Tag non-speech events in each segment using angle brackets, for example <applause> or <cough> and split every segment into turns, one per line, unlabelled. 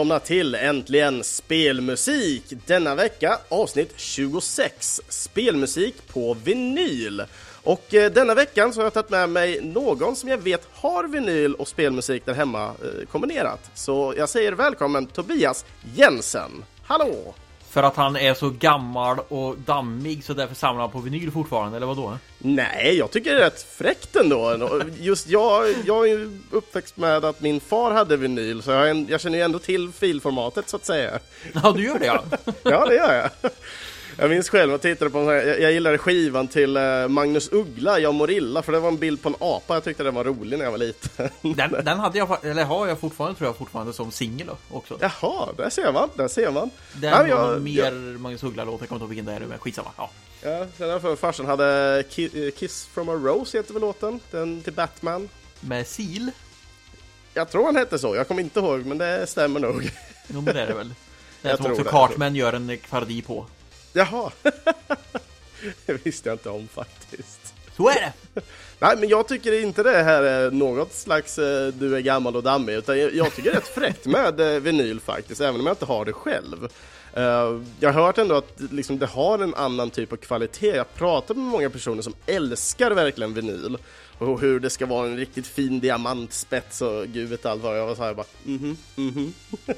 välkomna till Äntligen Spelmusik! Denna vecka avsnitt 26, spelmusik på vinyl. Och eh, denna veckan så har jag tagit med mig någon som jag vet har vinyl och spelmusik där hemma eh, kombinerat. Så jag säger välkommen Tobias Jensen. Hallå!
För att han är så gammal och dammig så därför samlar han på vinyl fortfarande, eller vad då?
Nej, jag tycker det är rätt fräckt ändå. Just jag, jag är ju uppväxt med att min far hade vinyl, så jag, jag känner ju ändå till filformatet så att säga.
Ja, du gör det ja.
ja, det gör jag. Jag minns själv att tittade på en jag, jag gillade skivan till uh, Magnus Uggla, Jag mår illa, för det var en bild på en apa. Jag tyckte den var rolig när jag var liten. <laughs>
Den, den hade jag, eller har jag fortfarande, tror jag, fortfarande som singel också.
Jaha, där ser man, där ser man.
Den Nej, var jag, mer jag... Magnus Uggla-låt, jag kommer inte ihåg vilken det är, men skitsamma. Ja.
Ja, sen för farsan hade Kiss from a Rose heter väl låten, den till Batman.
Med Seal?
Jag tror han hette så, jag kommer inte ihåg, men det stämmer nog.
Jo, men det är det väl. Den som också Cartman gör en parodi på.
Jaha, <laughs> det visste jag inte om faktiskt.
Så är det!
Nej, men jag tycker inte det här är något slags eh, du är gammal och dammig, utan jag, tycker det är rätt fräckt med eh, vinyl faktiskt, även om jag inte har det själv. Uh, jag har hört ändå att liksom, det har en annan typ av kvalitet. Jag pratar med många personer som älskar verkligen vinyl och hur det ska vara en riktigt fin diamantspets och gud vet allt vad. Jag var så här bara, mhm, mhm. <laughs>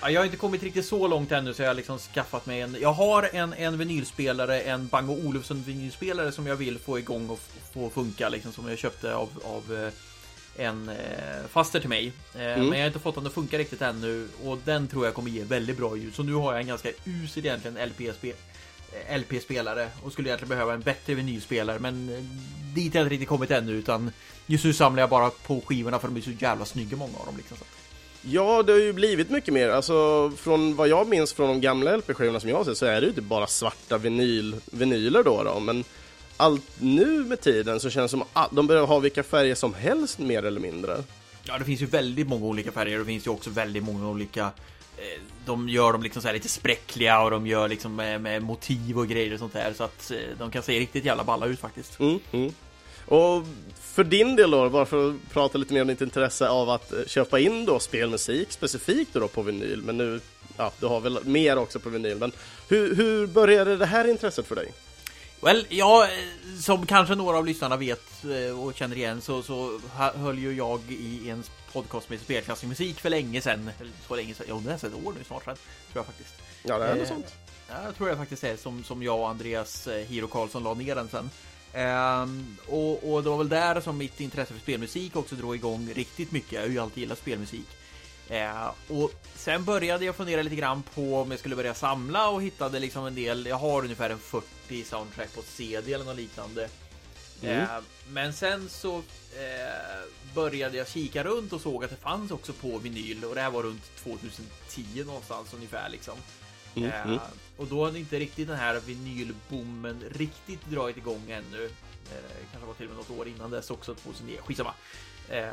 Ja, jag har inte kommit riktigt så långt ännu så jag har liksom skaffat mig en. Jag har en, en vinylspelare, en Bang Olufsen vinylspelare som jag vill få igång och få funka liksom som jag köpte av, av eh, en eh, faster till mig. Eh, mm. Men jag har inte fått den att funka riktigt ännu och den tror jag kommer ge väldigt bra ljud. Så nu har jag en ganska usel egentligen LP-spelare eh, och skulle egentligen behöva en bättre vinylspelare men eh, dit har jag inte riktigt kommit ännu utan just nu samlar jag bara på skivorna för de är så jävla snygga många av dem liksom. Så.
Ja, det har ju blivit mycket mer. Alltså, från vad jag minns från de gamla LP-skivorna som jag har sett så är det ju inte bara svarta vinyl, vinyler då, då men allt nu med tiden så känns det som att de börjar ha vilka färger som helst mer eller mindre.
Ja, det finns ju väldigt många olika färger det finns ju också väldigt många olika eh, de gör dem liksom så lite spräckliga och de gör liksom med, med, motiv och grejer och sånt där så att eh, de kan se riktigt jävla balla ut faktiskt.
Mm, mm. Och för din del då, bara för att prata lite mer om ditt intresse av att eh, köpa in då spelmusik specifikt då på vinyl, men nu, ja, du har väl mer också på vinyl, men hur, hur började det här intresset för dig?
Well, ja, som kanske några av lyssnarna vet eh, och känner igen så, så höll ju jag i en podcast med spelklassisk musik för länge sedan. Så länge sedan, ja det är ett år nu snart sedan, tror jag faktiskt.
Ja, det är eh, sånt.
Ja, jag tror det faktiskt är som, som jag och Andreas eh, Hiro Karlsson la ner den sen. Um, och, och, det var väl där som mitt intresse för spelmusik också drog igång riktigt mycket. Jag har ju alltid gillat spelmusik. Uh, och sen började jag fundera lite grann på om jag skulle börja samla och hittade liksom en del. Jag har ungefär en 40 soundtrack på CD eller något liknande. Mm. Uh, men sen så uh, började jag kika runt och såg att det fanns också på vinyl och det här var runt 2010 någonstans ungefär liksom. Mm, eh, mm. Och då hade inte riktigt den här vinylboomen riktigt dragit igång ännu. Eh, kanske var till och med något år innan dess också, 2009. Skitsamma. Eh,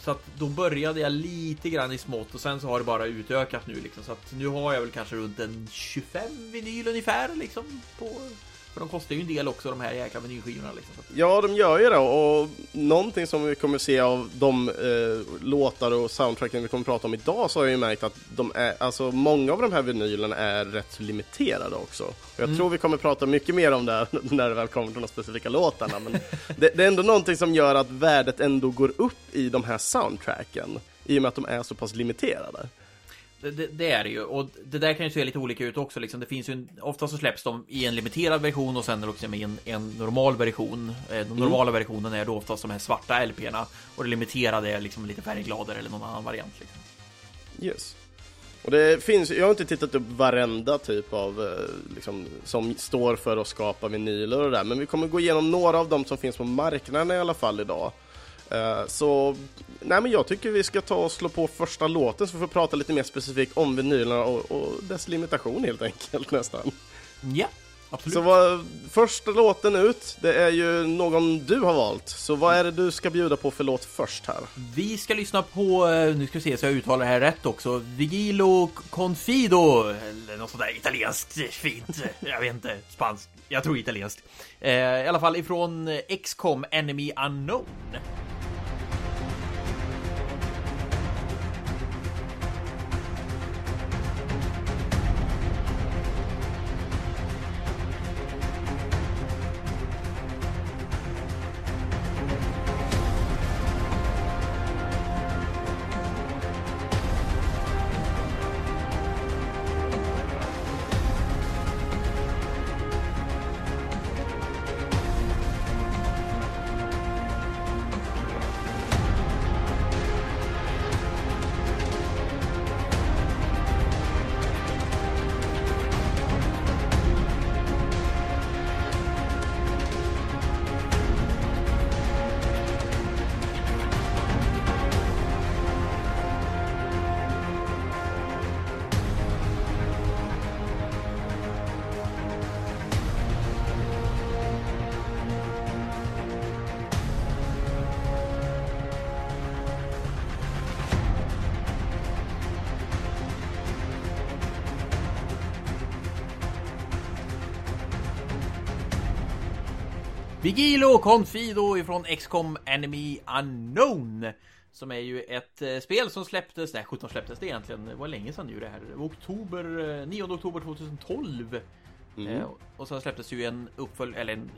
så att då började jag lite grann i smått och sen så har det bara utökat nu liksom. Så att nu har jag väl kanske runt en 25 vinyl ungefär liksom på för de kostar ju en del också de här jäkla menyrskivorna liksom.
Ja, de gör ju det och någonting som vi kommer se av de eh, låtar och soundtracken vi kommer prata om idag så har jag ju märkt att de är, alltså många av de här vinylerna är rätt limiterade också. Och jag mm. tror vi kommer prata mycket mer om det <laughs> när det väl kommer till de specifika låtarna. Men det, det är ändå någonting som gör att värdet ändå går upp i de här soundtracken i och med att de är så pass limiterade.
Det, det, är det ju och det där kan ju se lite olika ut också liksom. Det finns ju en, ofta så släpps de i en limiterad version och sen också med en, en normal version. Eh, den mm. normala versionen är då oftast de här svarta LP'na och det limiterade är liksom lite färggladare eller någon annan variant. Liksom.
Yes. Och det finns, jag har inte tittat upp varenda typ av eh, liksom, som står för att skapa vinyler och det där, men vi kommer gå igenom några av dem som finns på marknaden i alla fall idag. Uh, så nej, men jag tycker vi ska ta och slå på första låten så vi får prata lite mer specifikt om vinylerna och, och dess limitation helt enkelt nästan.
Ja, absolut.
Så vad, första låten ut, det är ju någon du har valt. Så vad är det du ska bjuda på för låt först här?
Vi ska lyssna på, eh, nu ska vi se så jag uttalar det här rätt också, Vigilo Confido, eller något sånt där italienskt fint, <laughs> jag vet inte, spanskt, jag tror italienskt. Eh, I alla fall ifrån XCOM Enemy Unknown. Vigilo Confido ifrån XCOM Enemy Unknown. Som är ju ett eh, spel som släpptes, nej 17 släpptes det egentligen, det var länge sedan ju det här. Oktober, eh, 9 oktober 2012.
Mm.
Eh, och sen släpptes ju en uppfölj, eller en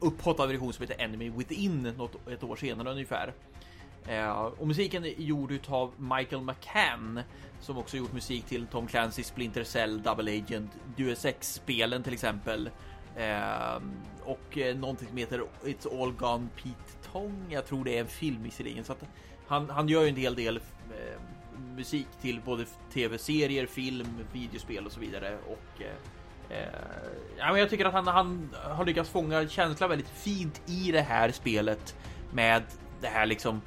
upphottad version som heter Enemy Within något, ett år senare ungefär. Eh, och musiken är gjord utav Michael McCann som också gjort musik till Tom Clancy Splinter Cell, Double Agent, Deus Ex-spelen till exempel. Ehm, eh, och någonting som heter It's All Gone Pete Tong. Jag tror det är en film visserligen. Så att han, han gör ju en hel del eh, musik till både tv-serier, film, videospel och så vidare. Och eh, eh, ja, men jag tycker att han, han har lyckats fånga känslan väldigt fint i det här spelet med det här liksom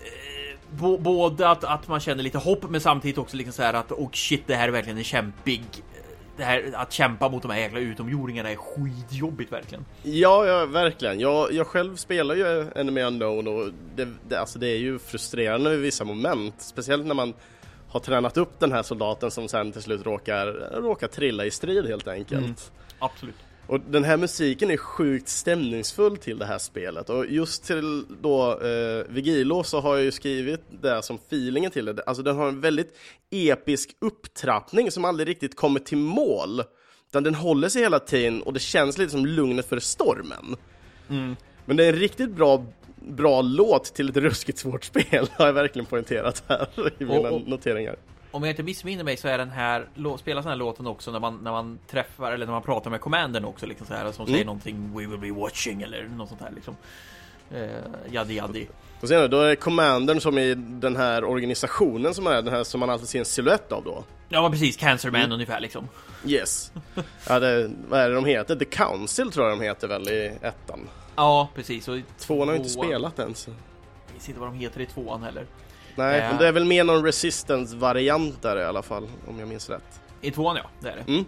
eh, både att, att man känner lite hopp, men samtidigt också liksom så här att oh shit, det här är verkligen en kämpig. Det här att kämpa mot de här jäkla utomjordingarna är skitjobbigt verkligen.
Ja, ja verkligen. Jag, jag själv spelar ju Enemy Unknown och det, det, alltså det är ju frustrerande i vissa moment, speciellt när man har tränat upp den här soldaten som sen till slut råkar, råkar trilla i strid helt enkelt. Mm,
absolut.
Och den här musiken är sjukt stämningsfull till det här spelet och just till då eh, Vigilo så har jag ju skrivit det som feelingen till det. Alltså den har en väldigt episk upptrappning som aldrig riktigt kommer till mål. Utan den håller sig hela tiden och det känns lite som lugnet för stormen.
Mm.
Men det är en riktigt bra, bra låt till ett ruskigt svårt <laughs> spel har jag verkligen poängterat här i mina och, och, noteringar
om jag inte missminner mig så är den här spelas den här låten också när man när man träffar eller när man pratar med commandern också liksom så här som mm. säger någonting We will be watching eller något sånt här liksom. Eh, jadi jadi.
Och sen då är det commandern som i den här organisationen som är den här som man alltid ser en siluett av då.
Ja precis, Cancerman mm. ungefär liksom.
Yes. Ja, det, vad är det de heter? The Council tror jag de heter väl i ettan.
Ja precis. Och
tvåan har ju inte spelat ens.
Jag vet inte vad de heter i tvåan heller.
Nej, men det är väl mer någon resistance-variant där i alla fall, om jag minns rätt.
I tvåan ja, det är det.
Mm.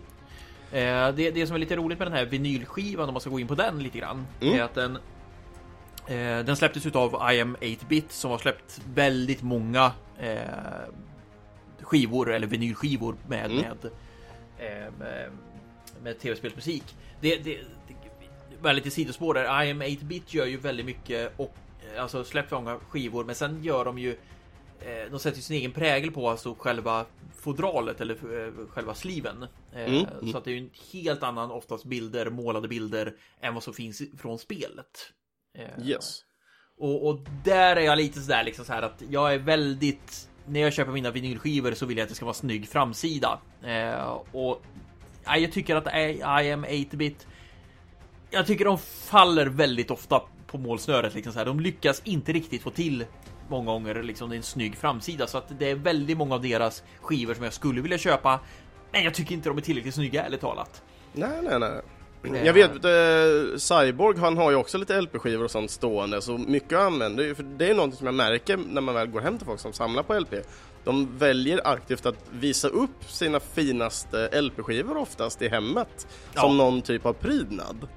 Eh, det, det som är lite roligt med den här vinylskivan, om man ska gå in på den lite grann, mm. är att den eh, den släpptes utav IM 8-bit som har släppt väldigt många eh, skivor eller vinylskivor med, mm. med, eh, med, med tv-spelsmusik. Det, det, det var lite sidospår där. IM 8-bit gör ju väldigt mycket och alltså släpper många skivor, men sen gör de ju Eh, de sätter sin egen prägel på alltså själva fodralet eller eh, själva sliven. Eh, mm, mm. Så att det är en helt annan, oftast bilder, målade bilder än vad som finns från spelet.
Yes.
Och, och där är jag lite sådär liksom så här att jag är väldigt när jag köper mina vinylskivor så vill jag att det ska vara snygg framsida. och jag tycker att I am 8-bit. Jag tycker de faller väldigt ofta på målsnöret liksom så här. De lyckas inte riktigt få till många gånger liksom det är en snygg framsida så att det är väldigt många av deras skivor som jag skulle vilja köpa. Men jag tycker inte de är tillräckligt snygga ärligt talat.
Nej, nej, nej. Jag vet, eh, Cyborg han har ju också lite LP-skivor och sånt stående så mycket jag använder för det är något som jag märker när man väl går hem till folk som samlar på LP. De väljer aktivt att visa upp sina finaste LP-skivor oftast i hemmet ja. som någon typ av prydnad.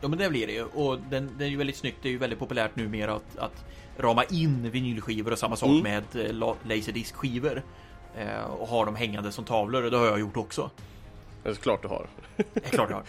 Ja men det blir det ju och den, den är ju väldigt snyggt. Det är ju väldigt populärt numera att, att rama in vinylskivor och samma sak mm. med eh, laserdiskskivor eh, och ha dem hängande som tavlor. Det har jag gjort också.
Det är klart du har.
klart jag har.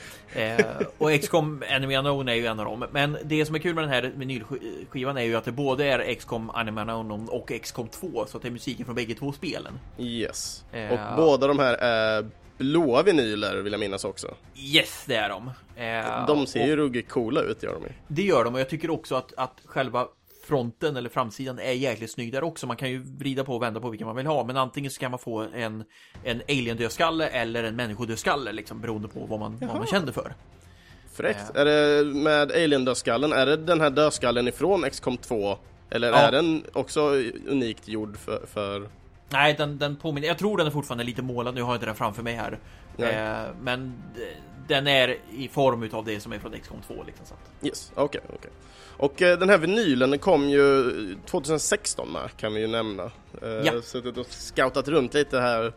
Eh, och XCOM Enemy Unknown är ju en av dem. Men det som är kul med den här vinylskivan är ju att det både är XCOM Enemy Unknown och XCOM 2. Så att det är musiken från bägge två spelen.
Yes. Eh, och båda de här är blåa vinyler vill jag minnas också.
Yes, det är de.
Eh, de ser ju ruggigt coola ut gör de ju.
Det gör de och jag tycker också att, att själva fronten eller framsidan är jäkligt snygg där också. Man kan ju vrida på och vända på vilken man vill ha, men antingen så kan man få en, en alien dödskalle eller en människodödskalle liksom beroende på vad man, vad man känner för.
Fräckt. Äh. Är det med alien dödskallen, är det den här dödskallen ifrån XCOM 2? Eller ja. är den också unikt gjord för, för...
Nej, den, den påminner. Jag tror den är fortfarande lite målad. Nu har jag inte den framför mig här. Eh, men den är i form av det som är från XCOM 2 liksom. Så att...
Yes, okej, okay. Okay. Och eh, den här vinylen den kom ju 2016 med kan vi ju nämna. Eh, ja. Suttit och scoutat runt lite här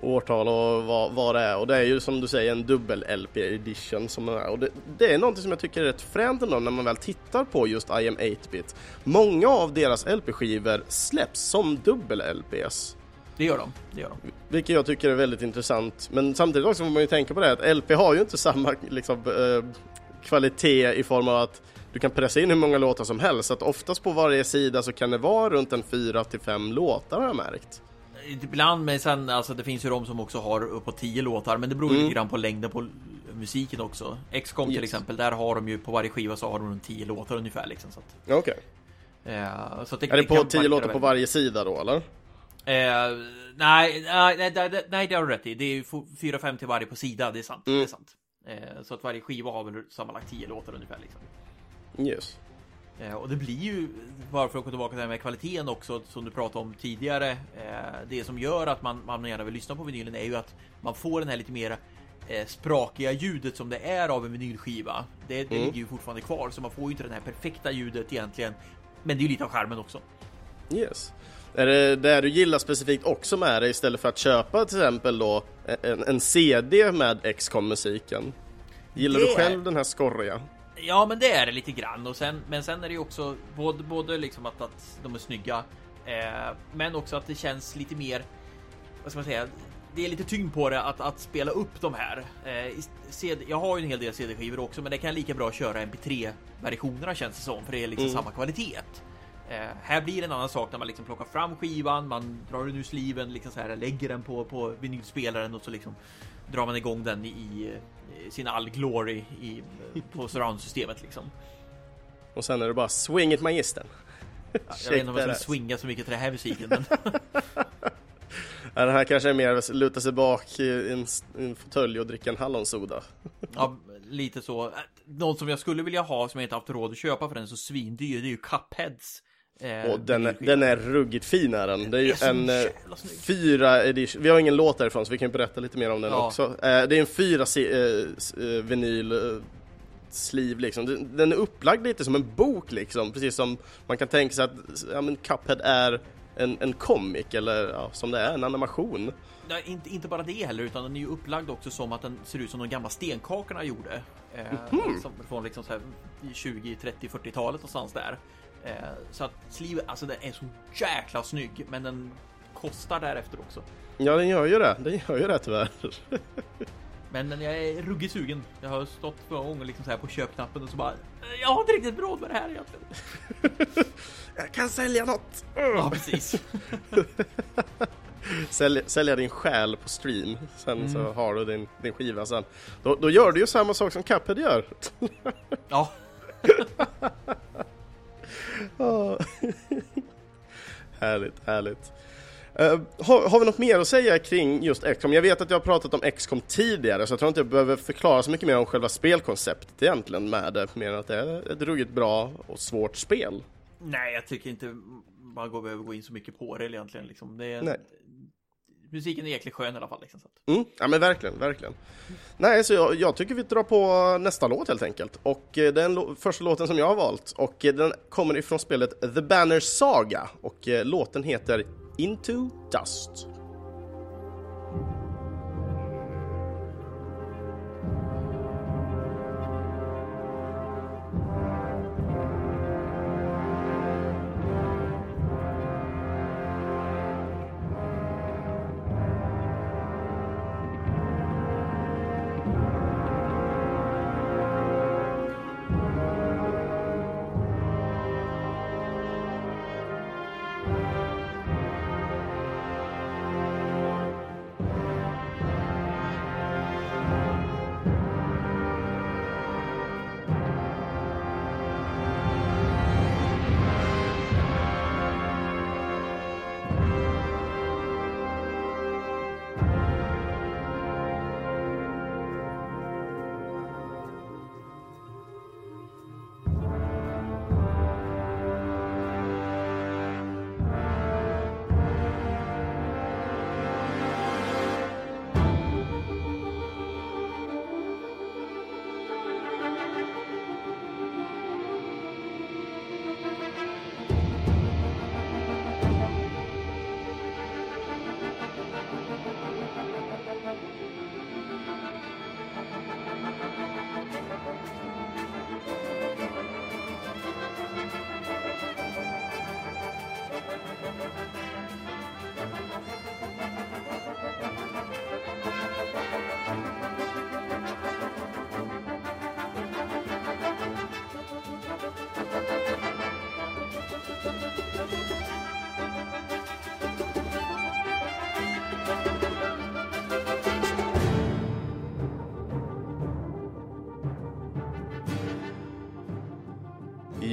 årtal och vad, vad det är och det är ju som du säger en dubbel-LP edition som är och det, det är någonting som jag tycker är rätt fränt ändå när man väl tittar på just I am 8-bit. Många av deras LP-skivor släpps som dubbel-LPs.
Det gör de, det gör de.
Vilket jag tycker är väldigt intressant men samtidigt också får man ju tänka på det att LP har ju inte samma liksom, eh, kvalitet i form av att du kan pressa in hur många låtar som helst. Så att oftast på varje sida så kan det vara runt en fyra till fem låtar har jag märkt.
Ibland, men sen alltså det finns ju de som också har uppåt 10 låtar, men det beror mm. lite grann på längden på musiken också. XCOM yes. till exempel, där har de ju på varje skiva så har de 10 låtar ungefär liksom. Så att,
Okej. Okay.
Eh,
så det, är det, på 10 låtar på varje sida då eller?
Eh, nej, nej, nej, nej, det har du rätt i. Det är 4-5 till varje på sida, det är sant. Mm. Det är sant. Eh, så att varje skiva har väl sammanlagt 10 låtar ungefär liksom.
Yes.
Eh, och det blir ju, bara för att gå tillbaka till det här med kvaliteten också, som du pratade om tidigare. Eh, det som gör att man, man gärna vill lyssna på vinylen är ju att man får den här lite mer eh, sprakiga ljudet som det är av en vinylskiva. Det, det mm. ligger ju fortfarande kvar, så man får ju inte det här perfekta ljudet egentligen. Men det är ju lite av skärmen också.
Yes. Är det det du gillar specifikt också med det istället för att köpa till exempel då en, en CD med XCOM musiken? Gillar det... du själv den här skorriga?
Ja, men det är det lite grann och sen, men sen är det ju också både, både liksom att, att de är snygga, eh, men också att det känns lite mer. Vad ska man säga? Det är lite tyngd på det att, att spela upp de här. Eh, CD, jag har ju en hel del CD-skivor också, men det kan lika bra köra MP3 versionerna känns det som, för det är liksom mm. samma kvalitet. Eh, här blir det en annan sak när man liksom plockar fram skivan, man drar den ur sliven, liksom så här, lägger den på, på vinylspelaren och så liksom drar man igång den i, sin all glory i, på surround-systemet liksom.
Och sen är det bara swing it magistern.
Ja, jag vet inte om jag ska swinga så mycket till den här musiken. Men... <laughs>
ja, den här kanske är mer luta sig bak i en, en fåtölj och dricka en hallonsoda. <laughs>
ja, lite så. Något som jag skulle vilja ha som jag inte haft råd att köpa för den är så svindyr, det är ju Cupheads
Eh, och den är, den är ruggigt fin är den. Det är ju en eh, fyra edition. Vi har ingen låt därifrån så vi kan berätta lite mer om den ja. också. Eh, det är en fyra eh, vinyl eh, sleeve liksom. Den, är upplagd lite som en bok liksom. Precis som man kan tänka sig att ja, men Cuphead är en, en comic eller ja, som det är, en animation.
Nej, inte, inte bara det heller, utan den är ju upplagd också som att den ser ut som de gamla stenkakorna gjorde. Eh, mm. som, från liksom så här 20, 30, 40-talet någonstans där. Eh, så att Sleeve, alltså den är så jäkla snygg, men den kostar därefter också.
Ja, den gör ju det. Den gör ju det tyvärr.
Men jag är ruggigt sugen. Jag har stått för gånger liksom så här på köpknappen och så bara Jag har inte riktigt råd med det här egentligen. <laughs>
jag kan sälja något.
Ja, precis. <laughs>
Sälj, sälja din själ på stream. Sen mm. så har du din, din skiva sen. Då, då gör du ju samma sak som Cuphead gör.
ja. <laughs> <laughs>
härligt, härligt. Uh, har, har, vi något mer att säga kring just XCOM? Jag vet att jag har pratat om XCOM tidigare så jag tror inte jag behöver förklara så mycket mer om själva spelkonceptet egentligen med det, mer än att det är ett ruggigt bra och svårt spel.
Nej, jag tycker inte man behöver gå in så mycket på det egentligen. Liksom. Det är, Nej musiken är jäkligt skön i alla fall. Liksom, så
att. Mm, ja men verkligen, verkligen. Nej, så jag, jag, tycker vi drar på nästa låt helt enkelt. Och eh, den första låten som jag har valt och eh, den kommer ifrån spelet The Banner Saga och eh, låten heter Into Dust.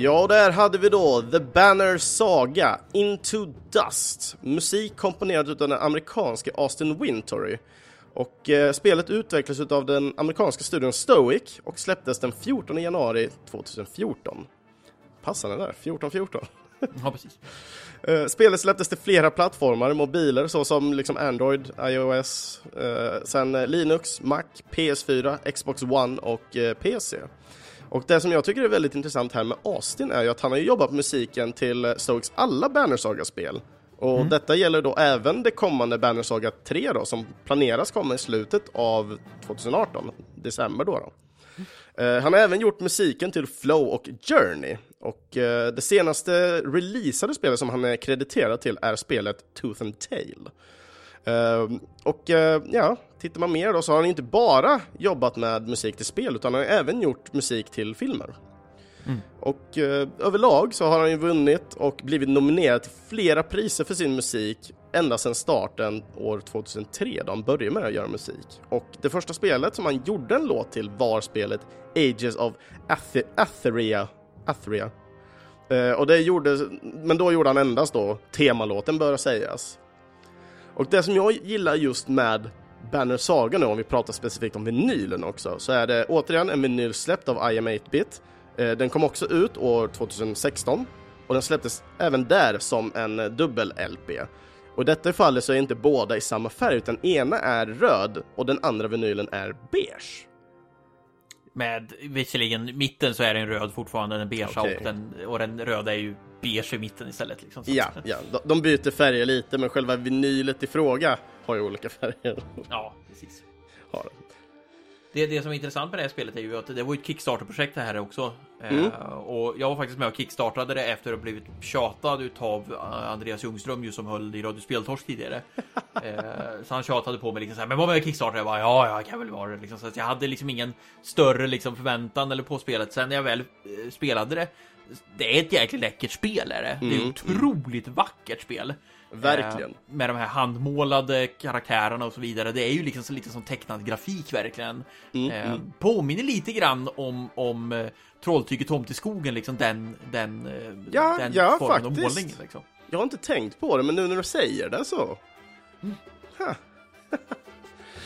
Ja, där hade vi då The Banner Saga, Into Dust. Musik komponerad av den amerikanske Austin Wintory. Och eh, spelet utvecklades av den amerikanska studion Stoic och släpptes den 14 januari 2014. Passande där, 1414.
Ja, precis. <laughs>
Eh, spelet släpptes till flera plattformar, mobiler såsom liksom Android, iOS, eh, sen eh, Linux, Mac, PS4, Xbox One och eh, PC. Och det som jag tycker är väldigt intressant här med Austin är ju att han har jobbat musiken till eh, Stoics alla Banner Saga-spel. Och mm. detta gäller då även det kommande Banner Saga 3 då, som planeras komma i slutet av 2018, december då. då. Uh, han har även gjort musiken till Flow och Journey. Och uh, det senaste releasade spelet som han är krediterad till är spelet Tooth and Tail. Uh, och ja, tittar man mer då så har han inte bara jobbat med musik till spel utan han har även gjort musik till filmer. Mm. Och eh, överlag så har han ju vunnit och blivit nominerad till flera priser för sin musik ända sedan starten år 2003 då han började med att göra musik. Och det första spelet som han gjorde en låt till var spelet Ages of Ath Atheria. Atheria. Eh, och det gjorde, men då gjorde han endast då temalåten bör sägas. Och det som jag gillar just med Banner Saga nu, om vi pratar specifikt om vinylen också, så är det återigen en vinyl släppt av IM 8-bit Eh, den kom också ut år 2016 och den släpptes även där som en dubbel-LP. Och i detta fallet så är inte båda i samma färg utan ena är röd och den andra vinylen är beige.
Med visserligen mitten så är den röd fortfarande, den beige okay. och, den, och den röda är ju beige i mitten istället. Liksom,
ja, ja, de byter färger lite men själva vinylet i fråga har ju olika <laughs> färger.
Ja, precis. Har det, det som är intressant med det här spelet är ju att det var ett Kickstarter-projekt det här också. Mm. Uh, och jag var faktiskt med och kickstartade det efter att ha blivit tjatad utav uh, Andreas Ljungström ju som höll i Radio Speltorsk tidigare. uh, <laughs> så han tjatade på mig liksom såhär, men var med och kickstarta? Jag bara, ja, jag kan väl vara det liksom. Så jag hade liksom ingen större liksom förväntan eller på spelet. Sen när jag väl spelade det, det är ett jäkligt läckert spel är det. Mm. Det är mm. otroligt vackert spel.
Verkligen. Eh,
med de här handmålade karaktärerna och så vidare. Det är ju liksom så lite som tecknad grafik verkligen. Mm, eh, mm. Påminner lite grann om, om eh, Trolltyget Tomt i skogen, liksom den, den, eh,
ja,
den
ja, formen faktiskt. av målning. Liksom. Jag har inte tänkt på det, men nu när du säger det så. Mm. <laughs>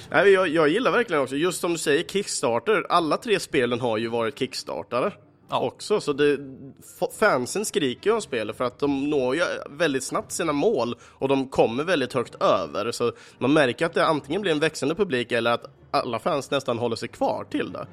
Nej, jag, jag gillar verkligen också, just som du säger, Kickstarter. Alla tre spelen har ju varit Kickstartare ja. också. Så det, fansen skriker ju om spelet för att de når ju väldigt snabbt sina mål och de kommer väldigt högt över. Så man märker att det antingen blir en växande publik eller att alla fans nästan håller sig kvar till det.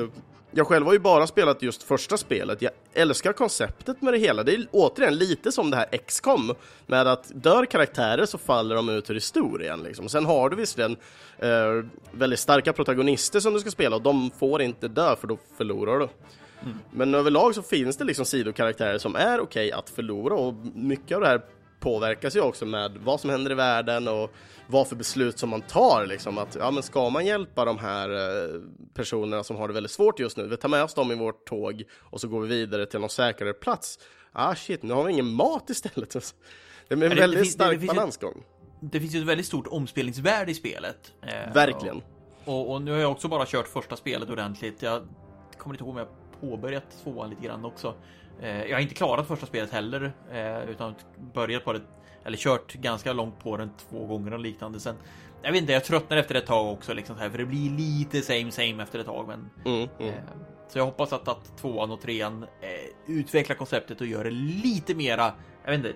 Eh, jag själv har ju bara spelat just första spelet. Jag älskar konceptet med det hela. Det är återigen lite som det här X-com med att dör karaktärer så faller de ut ur historien. Liksom. Sen har du visserligen eh, väldigt starka protagonister som du ska spela och de får inte dö för då förlorar du. Mm. Men överlag så finns det liksom sidokaraktärer som är okej okay att förlora och mycket av det här påverkas ju också med vad som händer i världen och vad för beslut som man tar liksom att ja men ska man hjälpa de här eh, personerna som har det väldigt svårt just nu, vi tar med oss dem i vårt tåg och så går vi vidare till någon säkrare plats. Ah shit, nu har vi ingen mat istället. <laughs> Det är en väldigt det, det, stark det, balansgång.
det finns ju ett väldigt stort omspelningsvärde i spelet.
Eh, Verkligen.
Och, och, nu har jag också bara kört första spelet ordentligt. Jag kommer inte ihåg om jag påbörjat tvåan lite grann också. Eh, jag har inte klarat första spelet heller, eh, utan börjat på det, eller kört ganska långt på den två gånger och liknande. Sen, jag vet inte, jag tröttnar efter ett tag också, liksom så här, för det blir lite same same efter ett tag. Men, mm, mm. Eh, så jag hoppas att, att tvåan och trean eh, utvecklar konceptet och gör det lite mera, jag vet inte,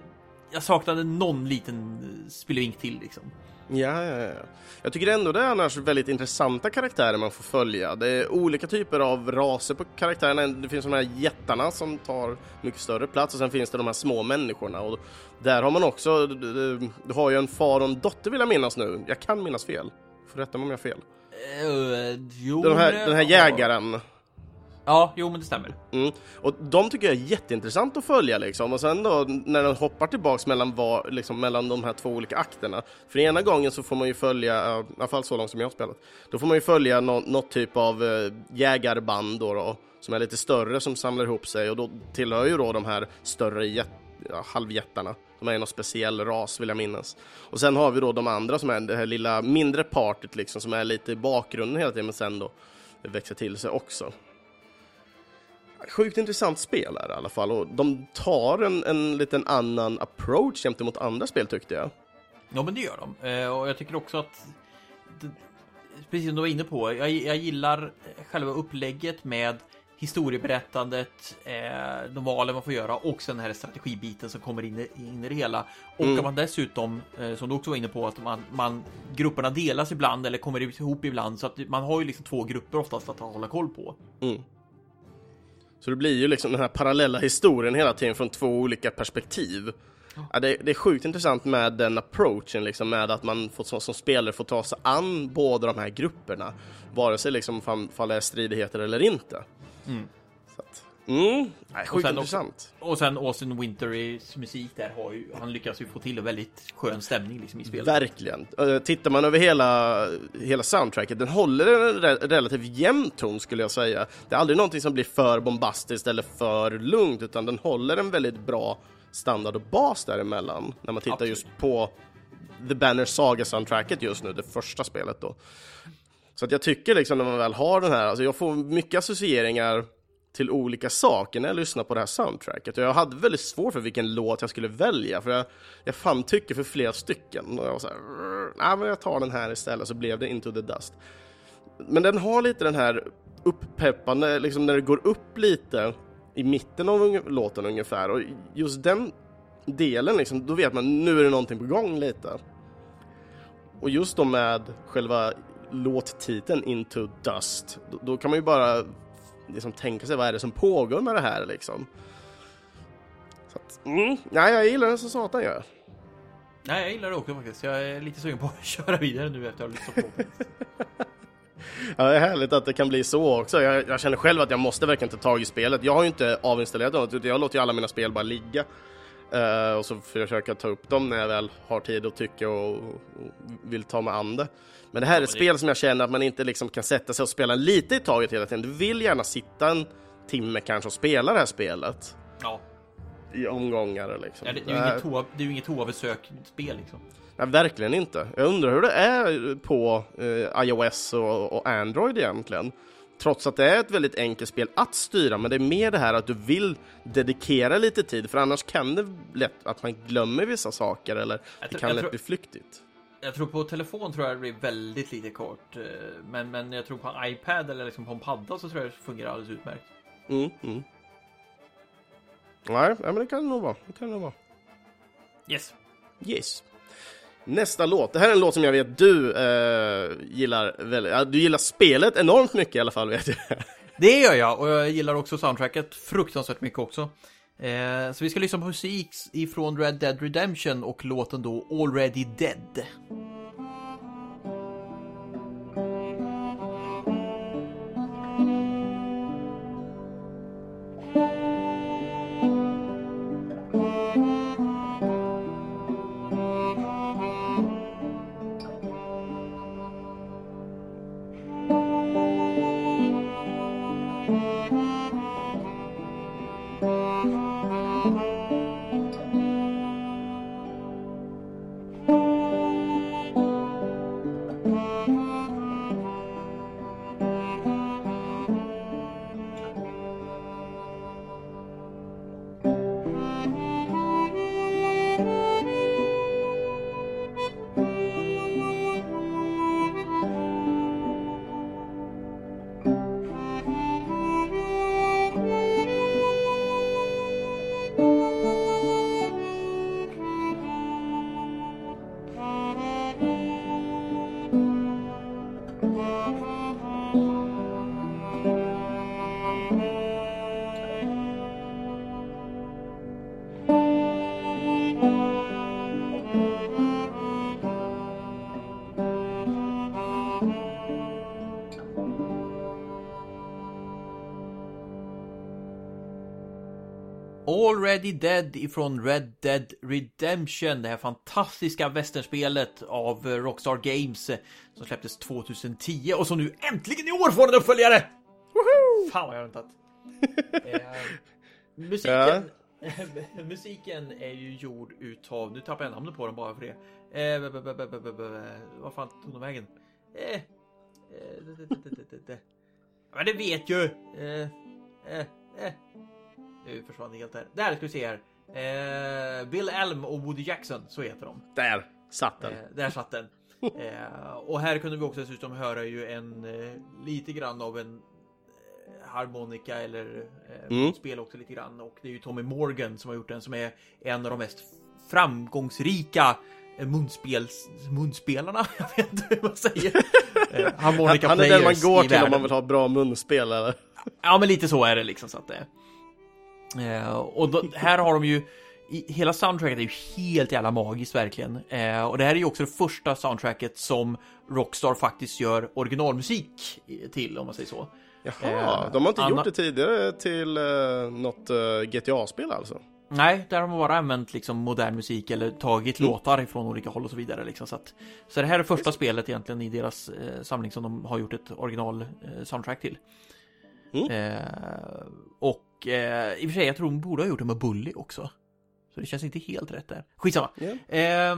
jag saknade någon liten spelvink till liksom.
Ja, ja, ja. Jag tycker ändå det är annars väldigt intressanta karaktärer man får följa. Det är olika typer av raser på karaktärerna. Det finns de här jättarna som tar mycket större plats och sen finns det de här små människorna. Och där har man också, du, du har ju en far och en dotter vill jag minnas nu. Jag kan minnas fel. Får rätta mig om jag har fel.
Uh, jo,
den här, den här jägaren.
Ja, jo men det stämmer.
Mm. Och de tycker jag är jätteintressant att följa liksom. Och sen då när den hoppar tillbaks mellan, var, liksom, mellan de här två olika akterna. För ena gången så får man ju följa, i alla fall så långt som jag har spelat, då får man ju följa no något typ av uh, jägarband då, då, som är lite större som samlar ihop sig och då tillhör ju då de här större ja, halvjättarna. De är någon speciell ras vill jag minnas. Och sen har vi då de andra som är det här lilla mindre partyt liksom som är lite i bakgrunden hela tiden men sen då växer till sig också. Sjukt intressant spel är det i alla fall och de tar en, en liten annan approach gentemot andra spel tyckte jag.
Ja, men det gör de. Eh, och jag tycker också att det, precis som du var inne på, jag, jag gillar själva upplägget med historieberättandet, eh, de valen man får göra och sen den här strategibiten som kommer in, in i det hela. Och mm. att man dessutom, eh, som du också var inne på, att man, man grupperna delas ibland eller kommer ihop ibland så att man har ju liksom två grupper oftast att hålla koll på. Mm.
Så det blir ju liksom den här parallella historien hela tiden från två olika perspektiv. Ja, det, det, är sjukt intressant med den approachen, liksom, med att man får, som, som, spelare får ta sig an båda de här grupperna, vare sig liksom, fall, det är stridigheter eller inte. Mm. Mm, nej, sjukt intressant.
Och sen Austin Winterys musik där har ju, han lyckas ju få till en väldigt skön stämning liksom, i spelet.
Verkligen. Uh, tittar man över hela, hela soundtracket, den håller en re relativt jämn ton skulle jag säga. Det är aldrig någonting som blir för bombastiskt eller för lugnt, utan den håller en väldigt bra standard och bas däremellan när man tittar Absolut. just på The Banner Saga-soundtracket just nu, det första spelet då. Så att jag tycker liksom när man väl har den här, alltså jag får mycket associeringar till olika saker när jag lyssnar på det här soundtracket. Och jag hade väldigt svårt för vilken låt jag skulle välja, för jag, jag fann tycke för flera stycken. Och jag var så här, nej men jag tar den här istället, så blev det Into the Dust. Men den har lite den här uppeppande, liksom när det går upp lite i mitten av låten ungefär. Och just den delen, liksom, då vet man nu är det någonting på gång lite. Och just då med själva låttiteln Into Dust, då, då, kan man ju bara liksom tänka sig vad är det som pågår med det här liksom. Så att, mm, nej, jag gillar den som satan gör.
Nej, jag gillar det också faktiskt. Jag är lite sugen på att <laughs> köra vidare nu efter att ha lyssnat på. <laughs>
Ja, det är härligt att det kan bli så också. Jag, jag, känner själv att jag måste verkligen ta tag i spelet. Jag har ju inte avinstallerat något, utan jag låter ju alla mina spel bara ligga. Uh, och så försöker jag ta upp dem när jag väl har tid och tycker och, och vill ta mig an det. Men det här är ett spel som jag känner att man inte liksom kan sätta sig och spela lite i taget hela tiden. Du vill gärna sitta en timme kanske och spela det här spelet.
Ja.
I omgångar liksom.
Ja, det, det, är ju inget toa, det är ju inget toabesök-spel liksom.
Nej, verkligen inte. Jag undrar hur det är på eh, iOS och, och, Android egentligen. Trots att det är ett väldigt enkelt spel att styra, men det är mer det här att du vill dedikera lite tid, för annars kan det lätt att man glömmer vissa saker eller det kan lätt tror, bli flyktigt.
Jag tror på telefon tror jag det blir väldigt lite kort, eh, men, men jag tror på en iPad eller liksom på en padda så tror jag det fungerar alldeles utmärkt.
Mm, mm. Nej, men det kan det nog vara. Det kan det nog vara.
Yes.
Yes. Nästa låt. Det här är en låt som jag vet du eh, gillar väldigt. Du gillar spelet enormt mycket i alla fall vet jag. <laughs>
Det gör jag och jag gillar också soundtracket fruktansvärt mycket också. Eh, så vi ska lyssna på musik ifrån Red Dead Redemption och låten då Already Dead. Already Dead ifrån Red Dead Redemption. Det här fantastiska västernspelet av Rockstar Games som släpptes 2010 och som nu äntligen i år får en uppföljare! Woho! Fan vad jag har väntat. eh, musiken, musiken är ju gjord utav, nu tappar jag namnet på den bara för det. Eh, vad fan tog de vägen? Eh, men det vet ju! Eh, nu försvann det helt där. Där ska vi se här. Eh, Bill Elm och Woody Jackson, så heter de.
Där satt den.
Eh, där satt den. Eh, och här kunde vi också dessutom höra ju en eh, lite grann av en eh, harmonika eller eh,
Mm.
spel också lite grann. Och det är ju Tommy Morgan som har gjort den som är en av de mest framgångsrika eh, munspels, munspelarna. <laughs> Jag vet inte hur man säger. <laughs> Eh, harmonica
Han är den man går till om man vill ha bra munspel eller?
Ja, men lite så är det liksom så att det. Eh, och då, här har de ju i, hela soundtracket är ju helt jävla magiskt verkligen. Eh, och det här är ju också det första soundtracket som Rockstar faktiskt gör originalmusik till om man säger så.
Jaha,
Eh,
de har inte
Anna-
gjort det tidigare till uh, något eh, GTA-spel alltså?
Nej, där har man bara använt liksom modern musik eller tagit
Mm.
låtar ifrån olika håll och så vidare. Liksom, så, att, så det här är första spelet egentligen i deras eh, samling som de har gjort ett original eh, soundtrack till.
Mm.
Eh, och eh, i och för sig, jag tror de borde ha gjort det med Bully också. Så det känns inte helt rätt där. Skitsamma.
Ja.
Eh,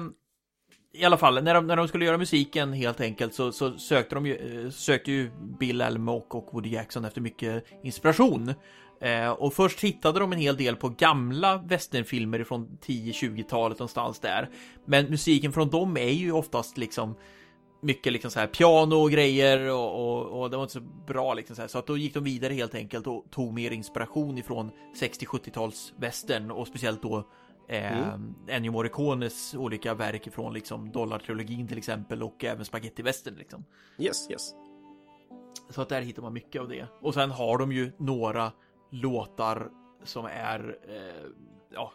I alla fall, när de, när de skulle göra musiken helt enkelt så, så sökte de ju, eh, sökte ju Bill Elm och, och Woody Jackson efter mycket inspiration. Eh, och först hittade de en hel del på gamla westernfilmer från 10-20-talet någonstans där. Men musiken från dem är ju oftast liksom mycket liksom så här piano och grejer och, och, och det var inte så bra liksom så här. Så att då gick de vidare helt enkelt och tog mer inspiration ifrån 60-70-tals western och speciellt då eh, Ennio Morricones olika verk ifrån liksom Dollartrilogin till exempel och även Spaghetti Western liksom.
Yes, yes.
Så att där hittar man mycket av det. Och sen har de ju några låtar som är eh, ja,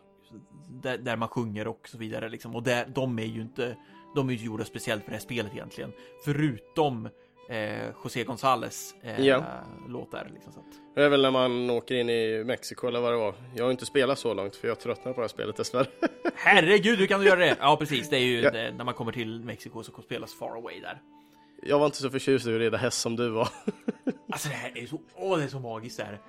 där, där man sjunger och så vidare liksom. Och där, de är ju inte, de är ju gjorda speciellt för det här spelet egentligen. Förutom eh, José González eh,
Ja.
låtar liksom. Så att,
Det är väl när man åker in i Mexiko eller vad det var. Jag har inte spelat så långt för jag tröttnar på det här spelet dessvärre. <laughs>
Herregud, hur kan du göra det? Ja, precis. Det är ju
Ja.
det, när man kommer till Mexiko så spelas Far Away där.
jag var inte så förtjust i att rida häst som du var. <laughs>
Alltså det här är så, åh det är så magiskt där.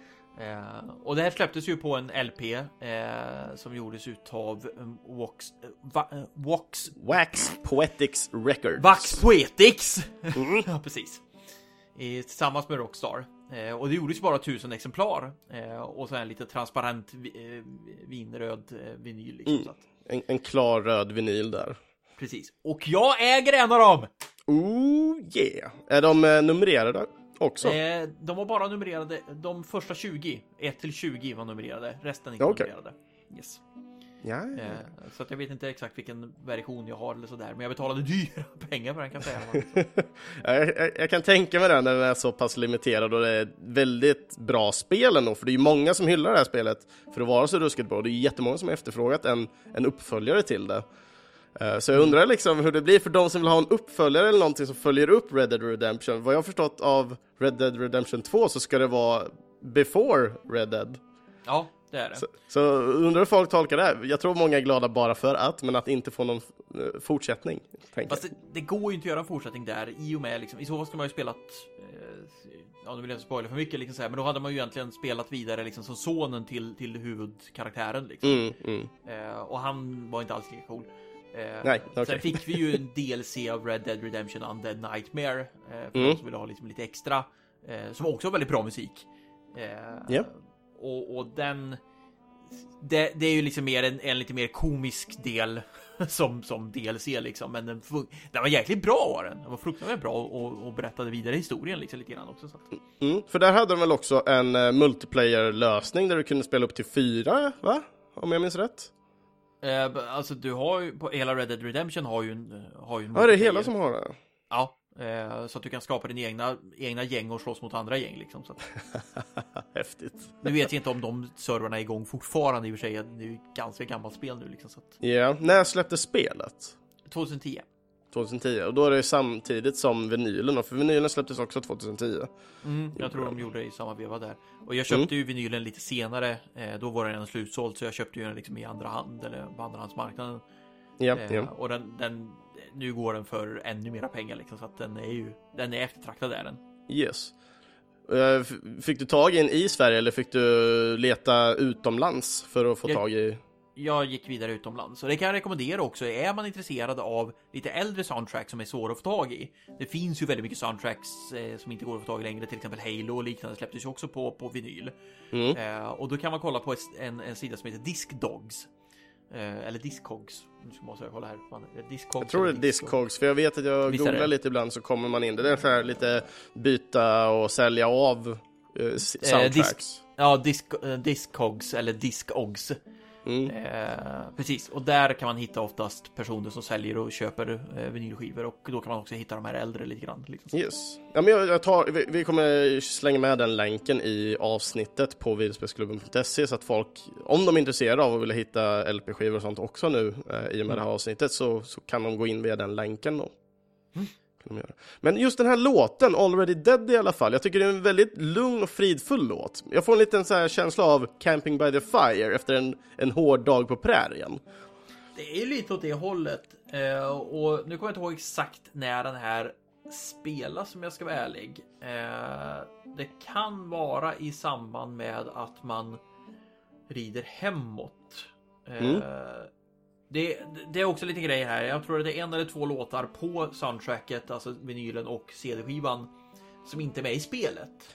Eh, och det här släpptes ju på en LP eh, som gjordes utav um, Vox, eh, va, eh, Vox,
Wax Poetics Records.
Vax Poetics!
Mm. <laughs>
ja, precis. I, tillsammans med Rockstar. Eh, och det gjordes bara tusen exemplar. Eh, och så en lite transparent vi, eh, vinröd eh, vinyl. Liksom,
Mm. En, en klar röd vinyl där.
precis. Och jag äger en av dem!
Oh yeah! Är de eh, numrerade också?
Eh, de var bara numrerade, de första 20, 1 till 20 var numrerade, resten inte
Okej.
numrerade. Yes.
ja, ja.
Eh, så att jag vet inte exakt vilken version jag har eller sådär, men jag betalade dyra <laughs> pengar för den kan jag säga. <laughs>
jag, jag, jag kan tänka mig det när den är så pass limiterad och det är väldigt bra spel ändå, för det är ju många som hyllar det här spelet för att vara så ruskigt bra. Det är jättemånga som har efterfrågat en, en uppföljare till det. Eh, Så jag undrar liksom hur det blir för de som vill ha en uppföljare eller någonting som följer upp Red Dead Redemption. Vad jag har förstått av Red Dead Redemption 2 så ska det vara before Red Dead.
Ja, det är det.
Så, så undrar hur folk tolkar det här. Jag tror många är glada bara för att, men att inte få någon eh, fortsättning.
Fast det, det går ju inte att göra en fortsättning där i och med liksom, i så fall skulle man ju spelat eh, Ja, nu vill jag inte spoila för mycket liksom så här, men då hade man ju egentligen spelat vidare liksom som sonen till, till huvudkaraktären liksom.
Mm, mm.
Eh, och han var inte alls lika cool. Eh,
Nej, okej.
Sen fick vi ju en DLC av Red Dead Redemption Undead Nightmare. Eh, för
Mm.
de som vill ha liksom lite extra. Eh, som också har väldigt bra musik.
Ja.
och, och den... Det, det är ju liksom mer en, en lite mer komisk del <laughs> som, som DLC liksom. Men den, fun- den var jäkligt bra var den. Den var fruktansvärt bra och, och berättade vidare historien liksom lite grann också.
Mm, för där hade de väl också en uh, multiplayer-lösning där du kunde spela upp till fyra, va? Om jag minns rätt?
Eh, alltså du har ju, på hela Red Dead Redemption har ju en... eh, Har ju en
Ja, det är hela som har det.
Ja, eh, så att du kan skapa dina egna, egna gäng och slåss mot andra gäng liksom. Så att, <laughs>
Häftigt.
nu vet jag inte om de servrarna är igång fortfarande i och för sig. Det är ju ganska gammalt spel nu liksom. Att,
Ja, när släpptes spelet?
2010.
2010, och då är det samtidigt som vinylen, för vinylen släpptes också 2010.
Mm, jag tror de gjorde det i samma veva där. Och jag köpte ju vinylen lite senare. Eh, då var den slutsåld så jag köpte ju den liksom i andra hand eller på andrahandsmarknaden.
Ja,
Eh,
ja.
och den, den, nu går den för ännu mera pengar liksom så att den är ju, den är eftertraktad är den.
Yes. Eh, Fick du tag i en i Sverige eller fick du leta utomlands för att få
Jag-
tag i?
Jag gick vidare utomlands. Så det kan jag rekommendera också. Är man intresserad av lite äldre soundtracks som är svåra att få tag i. Det finns ju väldigt mycket soundtracks eh, som inte går att få tag i längre. Till exempel Halo och liknande släpptes ju också på, på vinyl.
Mm.
Eh, och då kan man kolla på en, en sida som heter Discdogs. Eh, eller Discogs. Nu måste jag kolla här. Det Discogs
Jag tror det är Discogs, för jag vet att jag
Visst
googlar lite ibland så kommer man in. Det är här lite byta och sälja av eh, s- soundtracks.
Ja, Disc, eh, Discogs eller Discogs.
Mm.
Eh, precis, och där kan man hitta oftast personer som säljer och köper eh, vinylskivor och då kan man också hitta de här äldre lite grann. Liksom.
Yes. Ja, men jag, jag tar, vi, vi kommer slänga med den länken i avsnittet på videospelsklubben.se så att folk, om de är intresserade av att vilja hitta LP-skivor och sånt också nu eh, i och med det här avsnittet så, så kan de gå in via den länken då. Kan de göra. Men just den här låten, Already Dead i alla fall, jag tycker det är en väldigt lugn och fridfull låt. Jag får en liten så här känsla av Camping by the Fire efter en, en hård dag på prärien.
Det är lite åt det hållet. Eh, och nu kommer jag inte ihåg exakt när den här spelas om jag ska vara ärlig. Eh, det kan vara i samband med att man rider hemåt. Eh,
Mm.
Det, det är också lite grejer här. Jag tror att det är en eller två låtar på soundtracket, alltså vinylen och CD-skivan, som inte är med i spelet.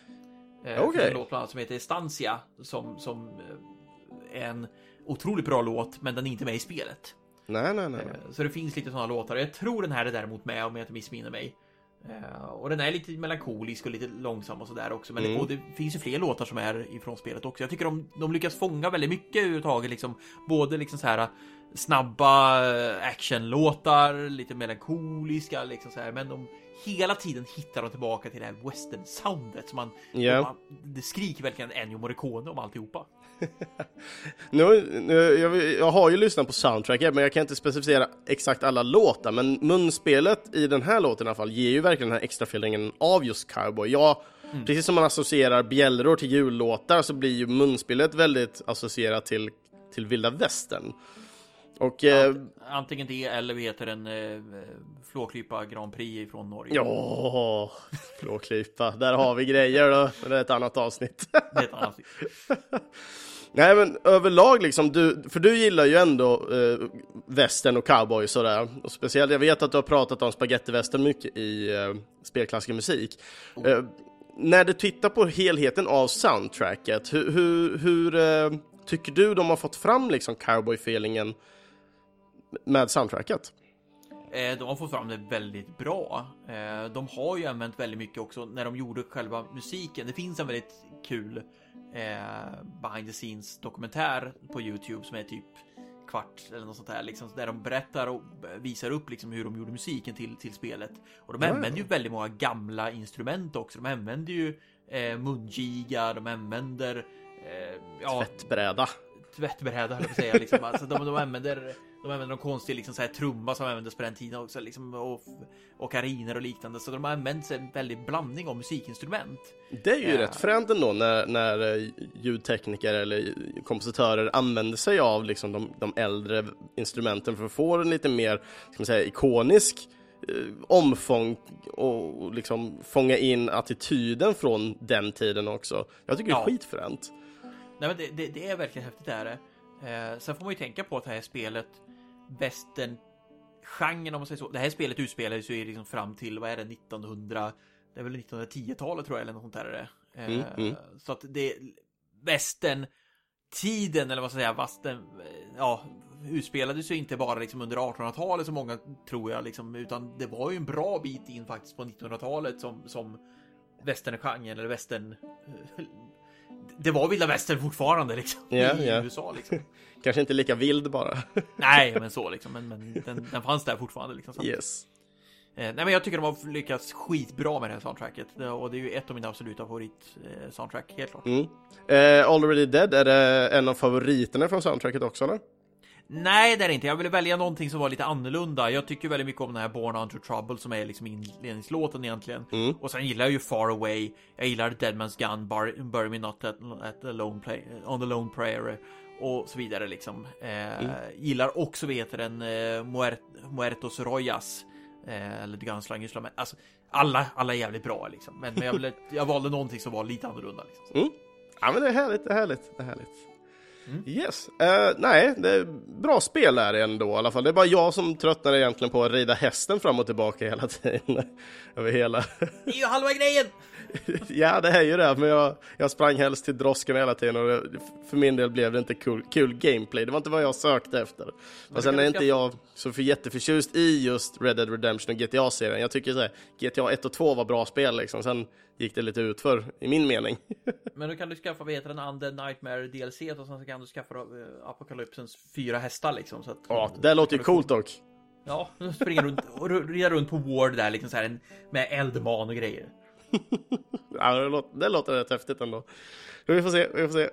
Eh,
Okej.
finns En låt bland annat som heter Estancia som, som eh, är en otroligt bra låt, men den är inte med i spelet.
Nej, nej, nej.
Eh, Så det finns lite sådana låtar. Jag tror den här är däremot med om jag inte missminner mig. Och den är lite melankolisk och lite långsam och sådär också. Men
Mm.
det, det finns ju fler låtar som är ifrån spelet också. Jag tycker de, de lyckas fånga väldigt mycket överhuvudtaget. Liksom, både liksom så här snabba eh, actionlåtar, lite melankoliska liksom så här. Men de hela tiden hittar de tillbaka till det här western-soundet. Som man,
Ja.
man, det skriker verkligen Ennio Morricone om alltihopa. <laughs>
Nu, nu, jag, jag har ju lyssnat på soundtracket, men jag kan inte specificera exakt alla låtar. Men munspelet i den här låten i alla fall ger ju verkligen den här extra feelingen av just cowboy. Jag, Precis som man associerar bjällror till jullåtar så blir ju munspelet väldigt associerat till, till vilda västern. Och eh,
Antingen det eller vi heter en eh, Flåklypa Grand Prix från Norge.
ja, flåklypa, där har vi grejer då. Men det är ett annat avsnitt.
Det är ett annat. <laughs>
Nej men överlag liksom, du, för du gillar ju ändå eh, västern och cowboy sådär. Och speciellt, jag vet att du har pratat om spagettivästern mycket i eh, spelklassisk musik. Eh, när du tittar på helheten av soundtracket, hur, hur, hur eh, tycker du de har fått fram liksom cowboy-feelingen med soundtracket?
Eh, De har fått fram det väldigt bra. Eh, De har ju använt väldigt mycket också när de gjorde själva musiken. Det finns en väldigt kul eh, behind the scenes dokumentär på Youtube som är typ kvart eller något sånt där liksom där de berättar och visar upp liksom hur de gjorde musiken till till spelet. Och de använder ju väldigt många gamla instrument också. De använder ju eh, mungiga, de använder eh, ja,
Tvättbräda.
tvättbräda höll jag på att säga. Liksom. Alltså, de, de använder de använder någon konstig liksom, så här, trumma som användes på den tiden också. Liksom, och, och kariner och liknande. Så de har använt en väldig blandning av musikinstrument.
Det är ju
Ja.
rätt fränt ändå när, när eh, ljudtekniker eller kompositörer använder sig av liksom de, de äldre instrumenten för att få en lite mer ska man säga, ikonisk eh, omfång och, liksom fånga in attityden från den tiden också. Jag tycker det är
Ja.
skitfränt.
Nej, men det, det, det är verkligen häftigt det är det. Eh, sen får man ju tänka på att det här spelet västern genren om man säger så. Det här spelet utspelades ju liksom fram till, vad är det, 1900? Det är väl 1910-talet tror jag eller något sånt där är det. Eh,
Mm, mm.
Så att det västern tiden eller vad ska jag säga, västern, eh, ja, utspelades ju inte bara liksom under 1800-talet som många tror jag liksom, utan det var ju en bra bit in faktiskt på 1900-talet som, som västerngenren eller västern det var vilda västern fortfarande liksom
Ja,
i
ja.
USA liksom. <laughs>
Kanske inte lika vild bara. <laughs>
Nej, men så liksom, men, men den, den fanns där fortfarande liksom. Så.
yes.
Eh, nej, men jag tycker de har lyckats skitbra med det här soundtracket och det är ju ett av mina absoluta favorit eh, soundtrack, helt klart.
Mm. Eh, Already Dead, är det en av favoriterna från soundtracket också eller?
Nej, det är det inte. Jag ville välja någonting som var lite annorlunda. Jag tycker väldigt mycket om den här Born Under Trouble som är liksom inledningslåten egentligen.
Mm.
Och sen gillar jag ju Far Away. Jag gillar Deadman's Gun, Bar Bury Me Not at, at the lone play, On the Lone Prayer och så vidare liksom. Eh, Gillar också, vet den, eh, Muert, Muertos Royas. Eh, eller Gunslingers men alltså alla, alla är jävligt bra liksom. Men, men jag, ville, <laughs> jag valde någonting som var lite annorlunda liksom.
Mm. Ja men det är härligt, det är härligt, det är härligt. Yes. Uh, nej, det är bra spel är det ändå i alla fall. Det är bara jag som tröttnar egentligen på att rida hästen fram och tillbaka hela tiden. <laughs> Över hela...
Det är ju halva grejen! <laughs>
ja, det är ju det, men jag, jag sprang helst till droskan hela tiden och det, för min del blev det inte kul, kul gameplay. Det var inte vad jag sökte efter. Och sen är inte jag så för jätteförtjust i just Red Dead Redemption och GTA-serien. Jag tycker så här, GTA 1 och 2 var bra spel liksom. Sen gick det lite utför i min mening. <laughs>
Men då kan du skaffa, vad heter den, Under Nightmare DLC och sen så kan du skaffa uh, Apocalypsens fyra hästar liksom. Så att,
ja, det låter ju coolt dock.
Ja, <laughs> springa runt och rida runt på Ward där liksom så här med eldman och grejer. <laughs>
ja, det låter, det låter rätt häftigt ändå. Vi får se, vi får se.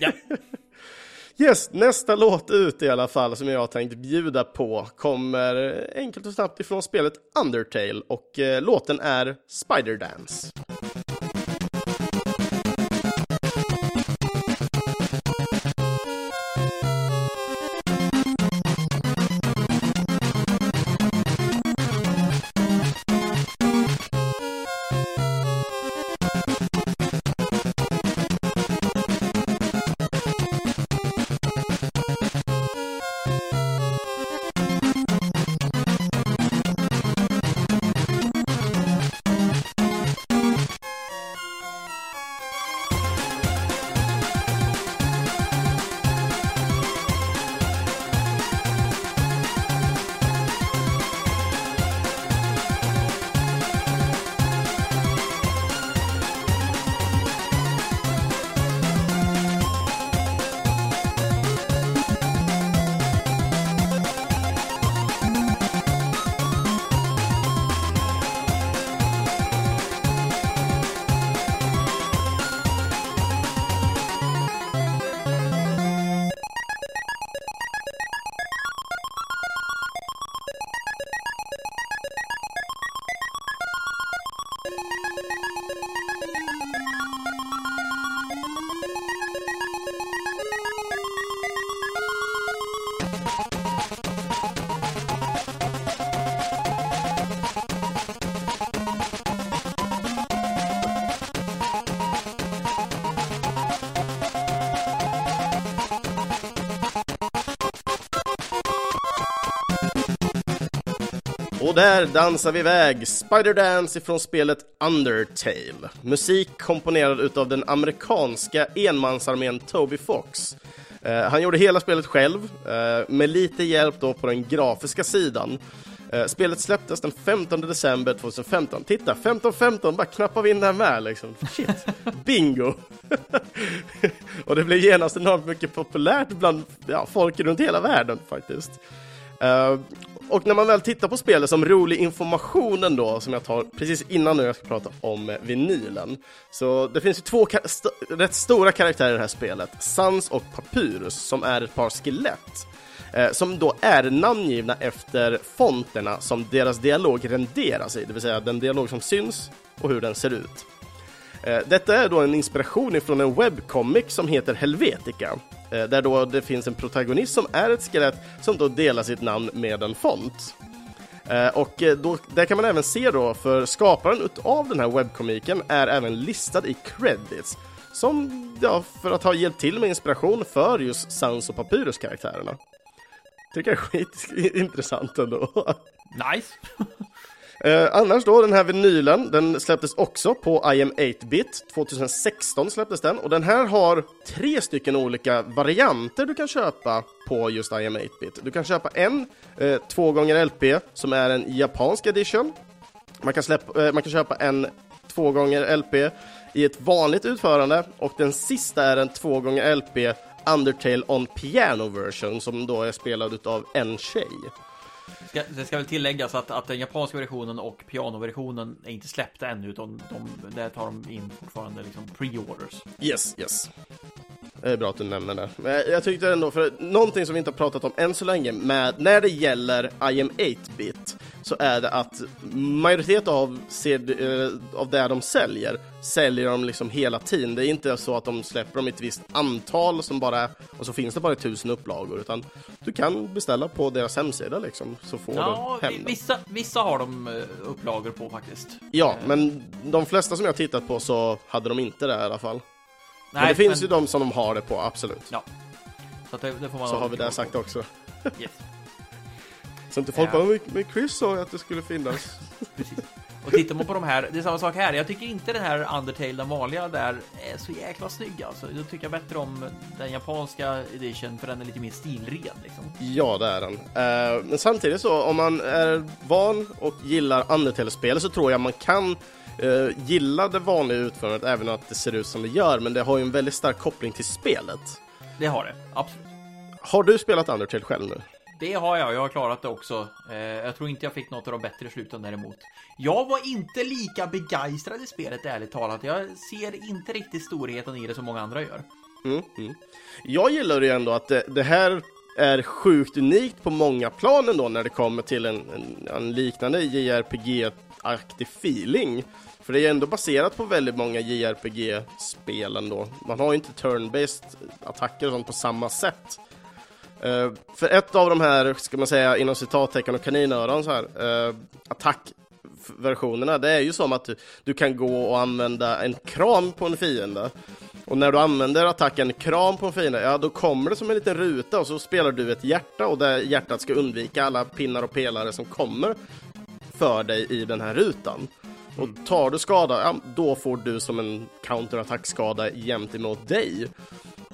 Ja. <laughs>
Yes, nästa låt ut i alla fall som jag tänkt bjuda på kommer enkelt och snabbt ifrån spelet Undertale och eh, låten är Spider Dance. Här där dansar vi iväg Spider Dance ifrån spelet Undertale. Musik komponerad utav den amerikanska enmansarmén Toby Fox. Eh, han gjorde hela spelet själv, eh, med lite hjälp då på den grafiska sidan. Eh, spelet släpptes den 15 december 2015. Titta, 15-15, bara knappar vi in den med liksom. Shit, bingo! <laughs> och det blev genast enormt mycket populärt bland ja, folk runt hela världen faktiskt. Uh, och när man väl tittar på spelet som rolig information då, som jag tar precis innan nu jag ska prata om eh, vinylen. Så det finns ju två st rätt stora karaktärer i det här spelet, Sans och Papyrus, som är ett par skelett. Eh, som då är namngivna efter fonterna som deras dialog renderas i, det vill säga den dialog som syns och hur den ser ut. Eh, detta är då en inspiration ifrån en webbcomic som heter Helvetica, Eh, där då det finns en protagonist som är ett skelett som då delar sitt namn med en font. Eh, och eh, då, där kan man även se då, för skaparen av den här webbkomiken är även listad i credits, som ja, för att ha hjälpt till med inspiration för just Sans och Papyrus-karaktärerna. Tycker jag är skitintressant ändå.
Nice! <laughs>
Eh, annars då, den här vinylen, den släpptes också på IM 8-bit. 2016 släpptes den och den här har tre stycken olika varianter du kan köpa på just IM 8-bit. Du kan köpa en eh, 2 gånger LP som är en japansk edition. Man kan, släpp, eh, man kan köpa en 2 gånger LP i ett vanligt utförande och den sista är en 2 gånger LP Undertale on Piano version som då är spelad av en tjej.
Ska, det ska väl tilläggas att, att den japanska versionen och pianoversionen är inte släppta ännu utan de, där tar de in fortfarande liksom pre-orders.
Yes, yes. Det är bra att du nämner det. Men jag tyckte ändå, för någonting som vi inte har pratat om än så länge, med, när det gäller IM 8-bit, så är det att majoritet av, CD, av det de säljer, säljer de liksom hela tiden. Det är inte så att de släpper dem i ett visst antal som bara, och så finns det bara tusen upplagor, utan du kan beställa på deras hemsida liksom, så får
ja,
du hem
vissa, vissa har de upplagor på faktiskt.
Ja, men de flesta som jag tittat på så hade de inte det i alla fall. Nej, men det finns men... ju de som de har det på, absolut.
Ja. Så, det, det
Så
ha
har vi det sagt
på.
också.
Yes,
Så inte folk
Ja.
bara, "Men- men Chris sa ju att det skulle finnas.
precis. Och tittar man på de här, det är samma sak här. Jag tycker inte den här Undertale, den vanliga där, är så jäkla snygg alltså. Jag tycker bättre om den japanska edition för den är lite mer stilren liksom.
Ja, det är den. Eh, men samtidigt så, om man är van och gillar Undertale-spel så tror jag man kan eh, gilla det vanliga utförandet även att det ser ut som det gör, men det har ju en väldigt stark koppling till spelet.
Det har det, absolut.
Har du spelat Undertale själv nu?
Det har jag, jag har klarat det också. Eh, jag tror inte jag fick något av de bättre sluten däremot. Jag var inte lika begeistrad i spelet ärligt talat. Jag ser inte riktigt storheten i det som många andra gör.
Mm, mm. Jag gillar ju ändå att det, det här är sjukt unikt på många plan ändå när det kommer till en, en, en liknande JRPG-aktig feeling. För det är ändå baserat på väldigt många JRPG-spel ändå. Man har ju inte turn-based attacker och sånt på samma sätt. Eh, för ett av de här, ska man säga inom citattecken och kaninöron så här, uh, attackversionerna, det är ju som att du, du kan gå och använda en kram på en fiende. Och när du använder attacken kram på en fiende, ja då kommer det som en liten ruta och så spelar du ett hjärta och det hjärtat ska undvika alla pinnar och pelare som kommer för dig i den här rutan. Och tar du skada, ja, då får du som en counterattackskada jämt emot dig.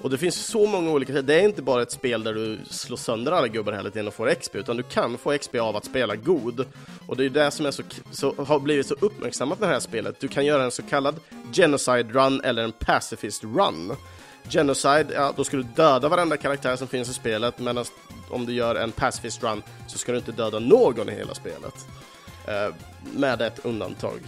Och det finns så många olika sätt, Det är inte bara ett spel där du slår sönder alla gubbar hela tiden och får XP, utan du kan få XP av att spela god. Och det är det som är så, så, har blivit så uppmärksammat med det här spelet. Du kan göra en så kallad Genocide Run eller en Pacifist Run. Genocide, ja då ska du döda varenda karaktär som finns i spelet, medan om du gör en Pacifist Run så ska du inte döda någon i hela spelet. Eh, med ett undantag.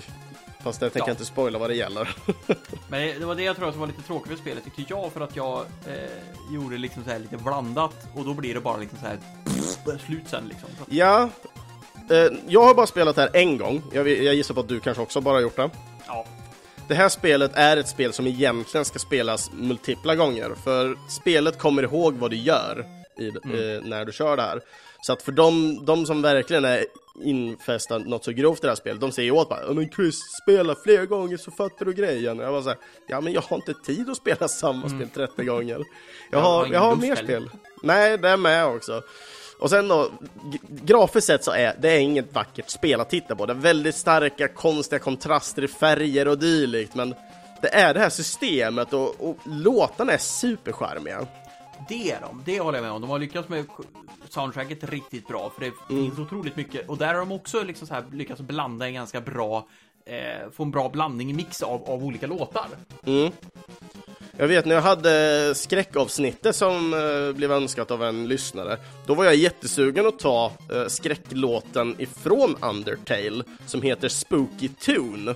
Fast jag tänker
Ja.
inte spoila vad det gäller. <laughs>
Men det- var det jag tror som var lite tråkigt med spelet tyckte jag för att jag eh, gjorde liksom så här lite blandat och då blir det bara liksom så här pff, slut sen liksom.
Ja, eh, jag har bara spelat det här en gång. Jag, jag gissar på att du kanske också bara gjort det.
ja,
Det här spelet är ett spel som egentligen ska spelas multipla gånger, för spelet kommer ihåg vad du gör i, eh, när du kör det här. Så att för de, de som verkligen är infästade något så grovt i det här spelet, de säger åt "Ja, men Chris, spela fler gånger så fattar du grejen. Och jag var så här, ja men jag har inte tid att spela samma spel 30 gånger. <laughs> Jag
har
jag har mer spel. Nej, det är med också. Och sen då, grafiskt sett så är det är inget vackert spel att titta på. Det är väldigt starka, konstiga kontraster i färger och dylikt, men det är det här systemet och, och låtarna är supercharmiga.
Det är de, det håller jag med om. De har lyckats med soundtracket riktigt bra för det finns otroligt mycket och där har de också liksom så här lyckats blanda en ganska bra eh, få en bra blandning, mix av, av olika låtar.
Mm. Jag vet när jag hade skräckavsnittet som eh, blev önskat av en lyssnare, då var jag jättesugen att ta eh, skräcklåten ifrån Undertale som heter Spooky Tune.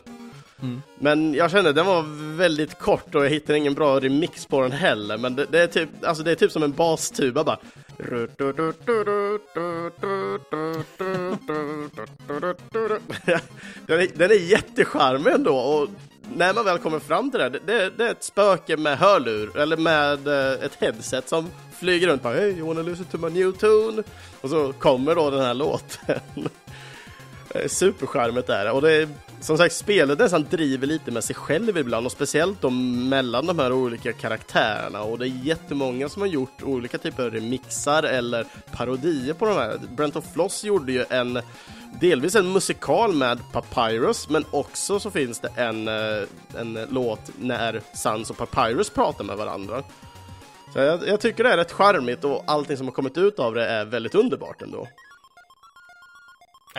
Men jag kände den var väldigt kort och jag hittade ingen bra remix på den heller. Men det, det är, typ, alltså det är typ som en bastuba bara. <laughs> Den är, den är jättecharmig ändå och när man väl kommer fram till det, det, det, det är ett spöke med hörlur, eller med eh, ett headset som flyger runt bara Hey, you wanna listen to my new tune? Och så kommer då den här låten. <laughs> Superskärmet är det. Och det är, som sagt, spelet nästan driver lite med sig själv ibland och speciellt då mellan de här olika karaktärerna. Och det är jättemånga som har gjort olika typer av remixar eller parodier på de här. Brent of Floss gjorde ju en delvis en musikal med Papyrus, men också så finns det en, eh, en låt när Sans och Papyrus pratar med varandra. Så jag, jag tycker det är rätt charmigt och allting som har kommit ut av det är väldigt underbart ändå.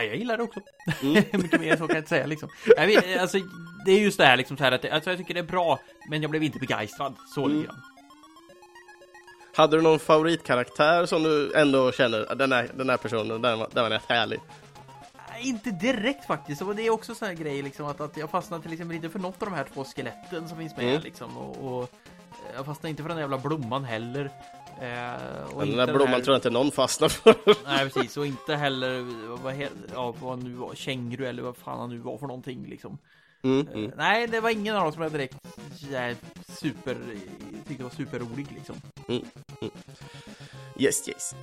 Ja, jag gillar det också.
Mm. <laughs>
Mycket mer så kan jag inte säga liksom. Jag vet, alltså, det är just det här liksom så här att alltså, jag tycker det är bra, men jag blev inte begeistrad. Så
Mm.
lite.
Hade du någon favoritkaraktär som du ändå känner, den här, den här personen, den var, den var rätt härlig?
Inte direkt faktiskt. Och det är också så här grej liksom att, att jag fastnar till exempel inte för något av de här två skeletten som finns med
Mm.
liksom. Och, och jag fastnar inte för den jävla blomman heller. Eh,
Den
inte
där blomman
här-
tror jag inte någon fastnar för.
Nej precis, och inte heller vad, ja, vad nu var, känguru eller vad fan han nu var för någonting liksom.
Mm,
Eh,
mm.
Nej, det var ingen av dem som jag direkt ja, super, tyckte var superrolig liksom.
Yes, yes.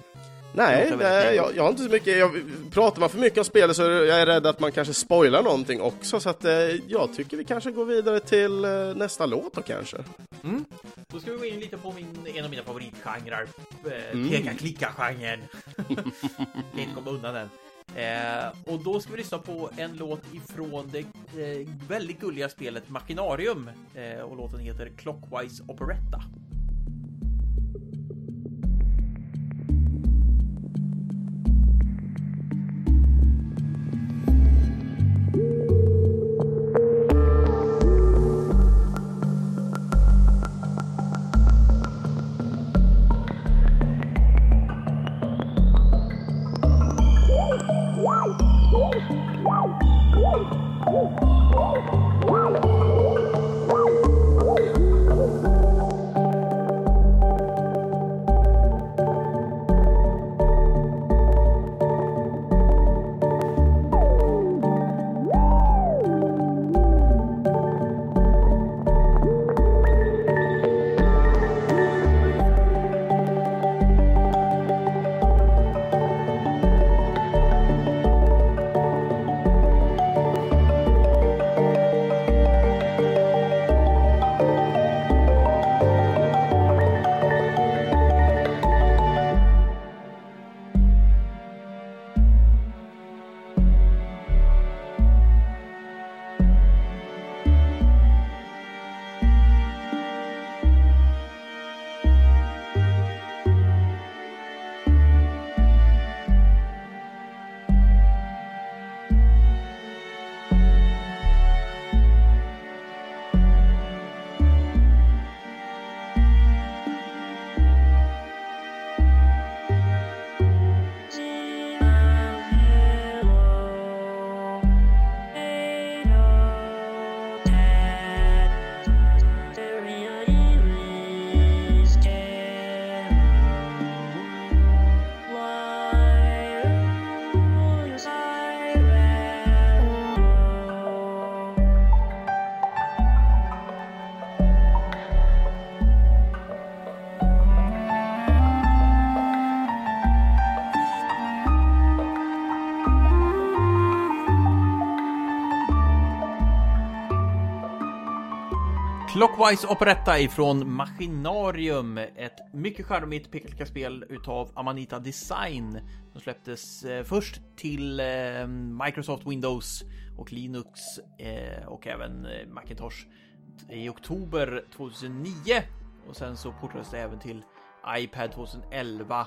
Nej, nej jag, jag har inte så mycket, jag, pratar man för mycket om spelet så är jag är rädd att man kanske spoilar någonting också så att eh, jag tycker vi kanske går vidare till eh, nästa låt då kanske.
Mm. Då ska vi gå in lite på min, en av mina favoritgenrer. Eh,
Mm.
Peka-klicka-genren. kan <laughs> inte komma undan den. Eh, och då ska vi lyssna på en låt ifrån det eh, väldigt gulliga spelet Machinarium. Eh, och låten heter Clockwise Operetta. Clockwise Operetta ifrån Machinarium. Ett mycket charmigt peka-klicka-spel utav Amanita Design som släpptes eh, först till eh, Microsoft Windows och Linux eh, och även Macintosh i oktober 2009 och sen så portades det även till iPad 2011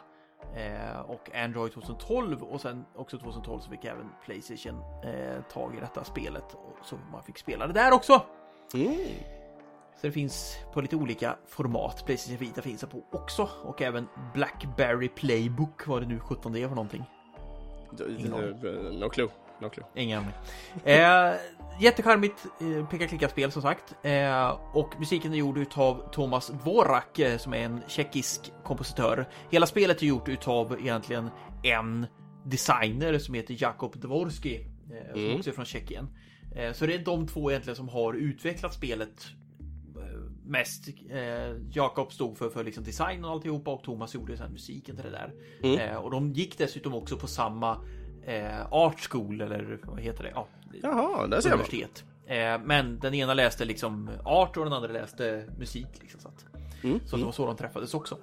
och Android 2012 och sen också 2012 så fick även Playstation tag i detta spelet så man fick spela det där också.
Mm.
Så det finns på lite olika format. Playstation Vita finns det på också och även Blackberry Playbook vad det nu 17 det är för någonting. Ingen aning.
No clue. No clue.
Ingen aning. Eh, jättecharmigt eh, peka-klicka-spel som sagt. Eh, och musiken är gjord utav Thomas Dvorak eh, som är en tjeckisk kompositör. Hela spelet är gjort utav egentligen en designer som heter Jakob Dvorski. Eh, som
Mm.
också är från Tjeckien. Eh, så det är de två egentligen som har utvecklat spelet mest. Eh, Jakob stod för, för liksom design och alltihopa och Thomas gjorde sen musiken till det där.
Mm.
Eh, och de gick dessutom också på samma eh, art school eller vad heter det? Ja,
Jaha, där ser
universitet. Eh, men den ena läste liksom art och den andra läste musik. Liksom, så att,
Mm.
så det var så de träffades också.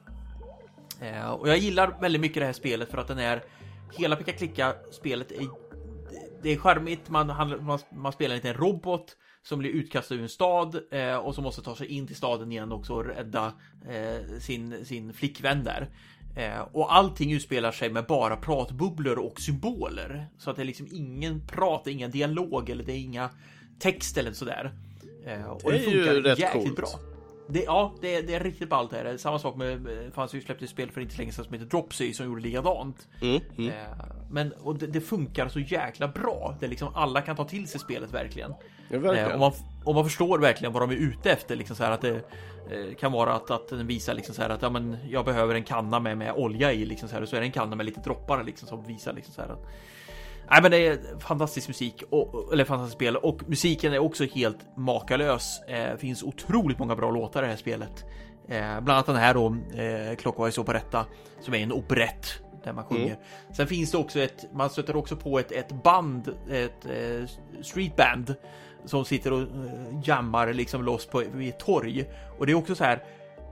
Eh, och jag gillar väldigt mycket det här spelet för att den är hela picka klicka spelet är det är charmigt. Man, man, man spelar en liten robot som blir utkastad ur en stad eh, och som måste ta sig in till staden igen också och rädda eh, sin, sin flickvän där. Eh, och allting utspelar sig med bara pratbubblor och symboler. Så att det är liksom ingen prat, det ingen dialog eller det är inga text eller sådär. Eh, och
Det är ju rätt
jäkligt
coolt.
bra. Det, ja, det, det är riktigt ballt. Det. Samma sak med, eh, fanns ju släppt ett spel för inte så länge sedan som heter Dropsy som gjorde likadant.
Mm. Mm.
Eh, Men och det, det funkar så jäkla bra. Det är liksom alla kan ta till sig spelet verkligen.
Ja,
Eh, och, man, och man förstår verkligen vad de är ute efter. Liksom så här att det eh, kan vara att, att den visar liksom så här att ja, men jag behöver en kanna med, med olja i liksom så här och så är det en kanna med lite droppar liksom som visar liksom så här att Nej, men det är fantastisk musik och, eller fantastiskt spel och musiken är också helt makalös. Eh, finns otroligt många bra låtar i det här spelet. Eh, bland annat den här då, eh, Clockwise Operetta, som är en operett där man sjunger. Sen finns det också ett, man stöter också på ett, ett band, ett eh, streetband som sitter och uh, jammar liksom loss på ett torg. Och det är också så här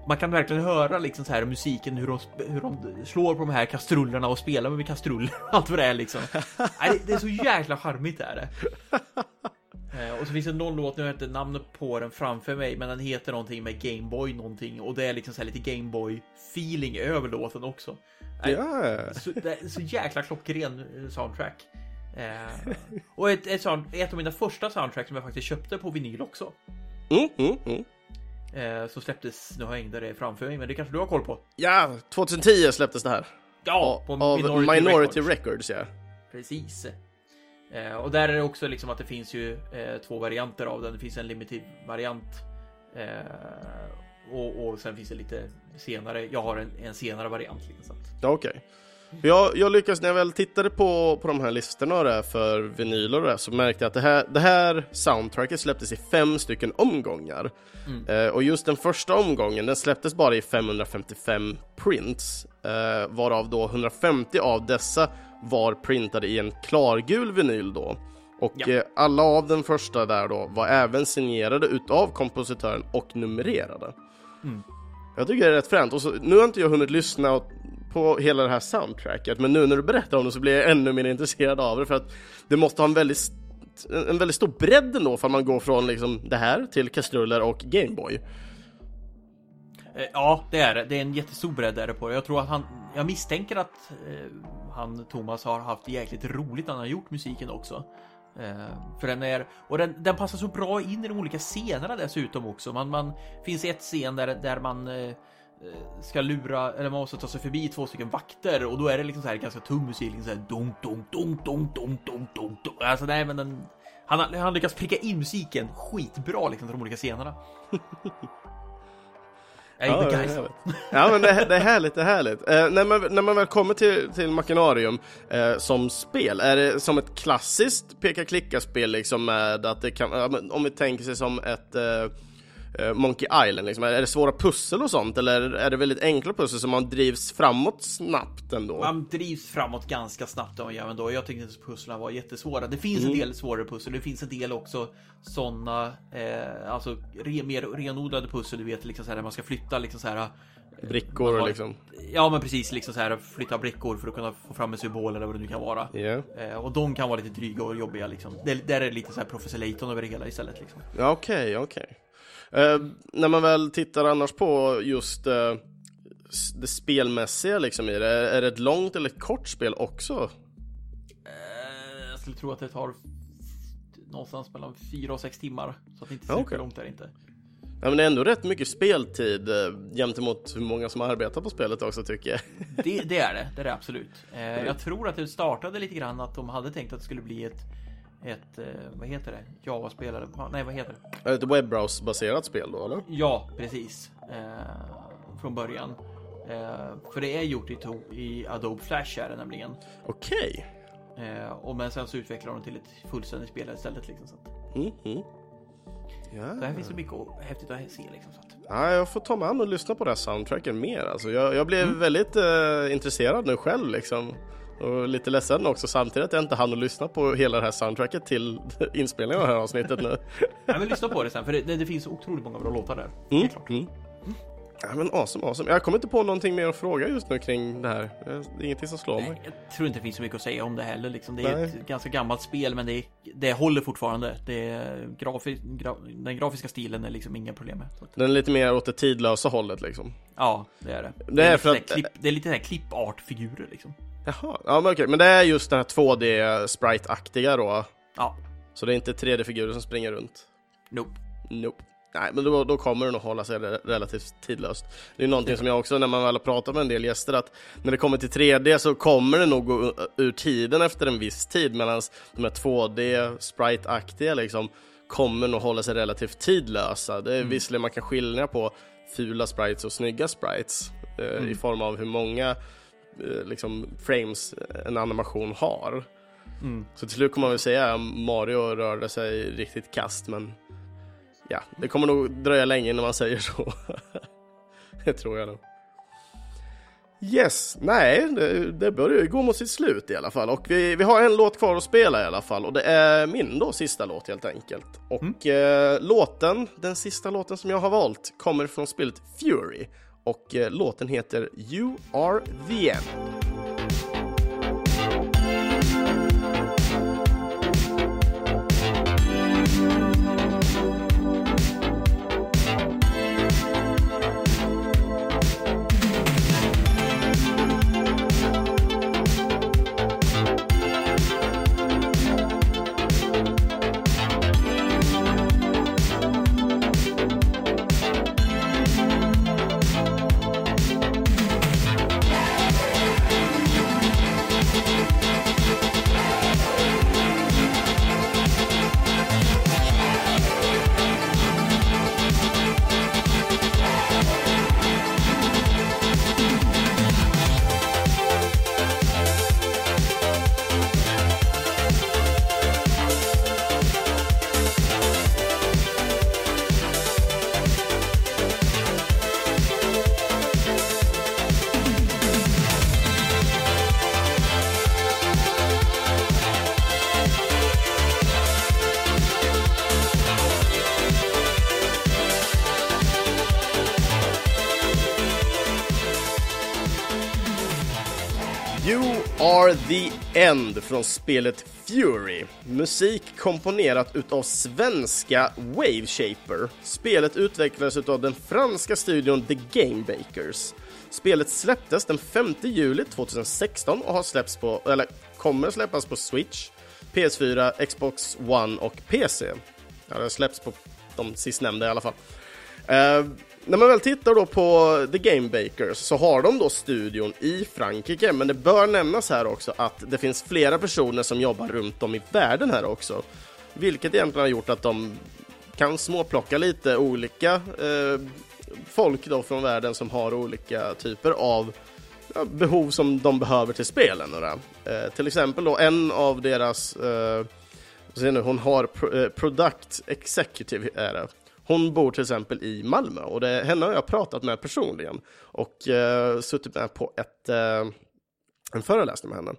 man kan verkligen höra liksom så här musiken hur de, hur de slår på de här kastrullerna och spelar med kastruller och allt vad det är liksom. <laughs> Nej, det är så jäkla charmigt är det. Eh, och så finns det någon låt, nu har jag inte namnet på den framför mig, men den heter någonting med Gameboy någonting och det är liksom så här lite Gameboy feeling över låten också.
Ja.
Så, det är så jäkla klockren eh, soundtrack. Eh, och ett, ett, sånt, ett av mina första soundtrack som jag faktiskt köpte på vinyl också.
Mm, mm, mm.
Eh, så släpptes, nu har jag inte det framför mig, men det kanske du har koll på?
Ja, 2010 släpptes det här.
Ja,
på av Minority, Minority Records. Records. ja.
Precis. Eh, och där är det också liksom att det finns ju eh, två varianter av den. Det finns en limited variant eh, och, och sen finns det lite senare. Jag har en, en senare variant. Liksom,
Okej. Okay. Jag, jag lyckades när jag väl tittade på, på de här listorna där för vinyler och det, så märkte jag att det här, det här soundtracket släpptes i fem stycken omgångar. Mm. Eh, och just den första omgången, den släpptes bara i 555 prints, eh, varav då 150 av dessa var printade i en klargul vinyl då. Och ja. eh, alla av den första där då var även signerade utav kompositören och numrerade. Mm. Jag tycker det är rätt fränt. Och så, nu har inte jag hunnit lyssna på hela det här soundtracket, men nu när du berättar om det så blir jag ännu mer intresserad av det för att det måste ha en väldigt en väldigt stor bredd ändå för man går från liksom det här till kastruller och Gameboy.
Eh, ja, det är det. Det är en jättestor bredd där på det. Jag tror att han, jag misstänker att eh, han, Thomas, har haft jäkligt roligt när han har gjort musiken också. Eh, för den är, och den, den passar så bra in i de olika scenerna dessutom också. Man, man finns ett scen där, där man eh, ska lura, eller man måste ta sig förbi två stycken vakter och då är det liksom så här ganska tung musik, liksom så här dunk, dunk, dunk, dunk, dunk, dunk, dunk, dunk. Alltså nej, men den, han, han lyckas pricka in musiken skitbra liksom till de olika scenerna. <laughs>
Jag är ja, ja men det, det, är härligt, det är härligt. Eh, när, man, när man väl kommer till, till Machinarium eh, som spel, är det som ett klassiskt peka-klicka-spel liksom med att det kan, om vi tänker sig som ett eh, Eh, Monkey Island? Liksom? Är det svåra pussel och sånt eller är det väldigt enkla pussel som man drivs framåt snabbt ändå?
Man drivs framåt ganska snabbt ändå. Jag tyckte inte pusslen var jättesvåra. Det finns mm. en del svårare pussel. Det finns en del också sådana, eh, alltså re, mer renodlade pussel. Du vet, liksom så här, man ska flytta liksom så här.
Eh, brickor har, liksom.
Ja, men precis liksom så här flytta brickor för att kunna få fram en symbol eller vad det nu kan vara.
Yeah.
Eh, och de kan vara lite dryga och jobbiga liksom. Det, där är det lite så här Professor Layton över det hela istället liksom.
Ja, okej, okay, okej. Okay. Eh, när man väl tittar annars på just eh, det spelmässiga liksom i det, är det ett långt eller ett kort spel också?
Eh, jag skulle tro att det tar någonstans mellan 4 och 6 timmar. Så att det inte är okay. långt där inte.
Ja, men det är ändå rätt mycket speltid eh, gentemot hur många som arbetar på spelet också tycker jag.
Det, det är det, det är det absolut. Eh, jag tror att det startade lite grann att de hade tänkt att det skulle bli ett ett, eh, vad heter det, Java-spelare, nej vad heter
det? Ett webbrowse-baserat spel då eller?
Ja, precis. Eh, från början. Eh, för det är gjort i, i Adobe Flash är det nämligen.
Okej.
Okay. Eh, och men sen så utvecklar de till ett fullständigt spel istället liksom. Så att.
Mm -hmm.
Ja. Så här finns det mycket häftigt att se liksom. Så att.
Ja, jag får ta mig an och lyssna på det här soundtracken mer. Alltså, jag, jag blev mm. väldigt eh, intresserad nu själv liksom. Och lite ledsen också samtidigt att jag inte hann att lyssna på hela det här soundtracket till <laughs> inspelningen av det här avsnittet nu. <laughs>
jag vill lyssna på det sen för det, det, det finns otroligt många bra låtar där.
Mm. Klart. Mm. Ja men awesome, awesome. Jag kommer inte på någonting mer att fråga just nu kring det här. Det är ingenting som slår mig.
Jag tror inte det finns så mycket att säga om det heller. Liksom. Det är Nej. ett ganska gammalt spel men det, det håller fortfarande. Det är grafi, gra, den grafiska stilen är liksom inga problem med.
Den är lite mer åt det tidlösa hållet liksom.
Ja, det är det. Det, det är, för att... Klipp, det är lite klippart-figurer liksom.
Jaha, ja men okej, men det är just den här 2D sprite-aktiga då?
Ja.
Så det är inte 3D-figurer som springer runt?
Nope.
Nope. Nej, men då, då kommer den att hålla sig relativt tidlöst. Det är någonting som jag också, när man väl har pratat med en del gäster, att när det kommer till 3D så kommer det nog gå ur tiden efter en viss tid, medan de här 2D sprite-aktiga liksom kommer nog hålla sig relativt tidlösa. Det är mm. visserligen man kan skilja på fula sprites och snygga sprites eh, mm. i form av hur många liksom, frames en animation har. Mm. Så till slut kommer man väl säga att Mario rörde sig riktigt kast men ja, det kommer nog dröja länge innan man säger så. <laughs> det tror jag nog. Yes, nej, det, det börjar ju gå mot sitt slut i alla fall och vi, vi har en låt kvar att spela i alla fall och det är min då sista låt helt enkelt. Och mm. eh, låten, den sista låten som jag har valt kommer från spelet Fury och eh, låten heter You Are The End. The end från spelet Fury. Musik komponerat utav svenska Waveshaper. Spelet utvecklades utav den franska studion The Game Bakers. Spelet släpptes den 5 juli 2016 och har släppts på, eller kommer släppas på Switch, PS4, Xbox One och PC. Ja, det har släppts på de sistnämnda i alla fall. Uh, när man väl tittar då på The Game Bakers så har de då studion i Frankrike, men det bör nämnas här också att det finns flera personer som jobbar runt om i världen här också, vilket egentligen har gjort att de kan småplocka lite olika eh, folk då från världen som har olika typer av ja, behov som de behöver till spelen. Eh, till exempel då en av deras, eh, nu, hon har pro, eh, Product Executive är det hon bor till exempel i Malmö och det, henne har jag pratat med personligen och eh, suttit med på ett, eh, en föreläsning med henne.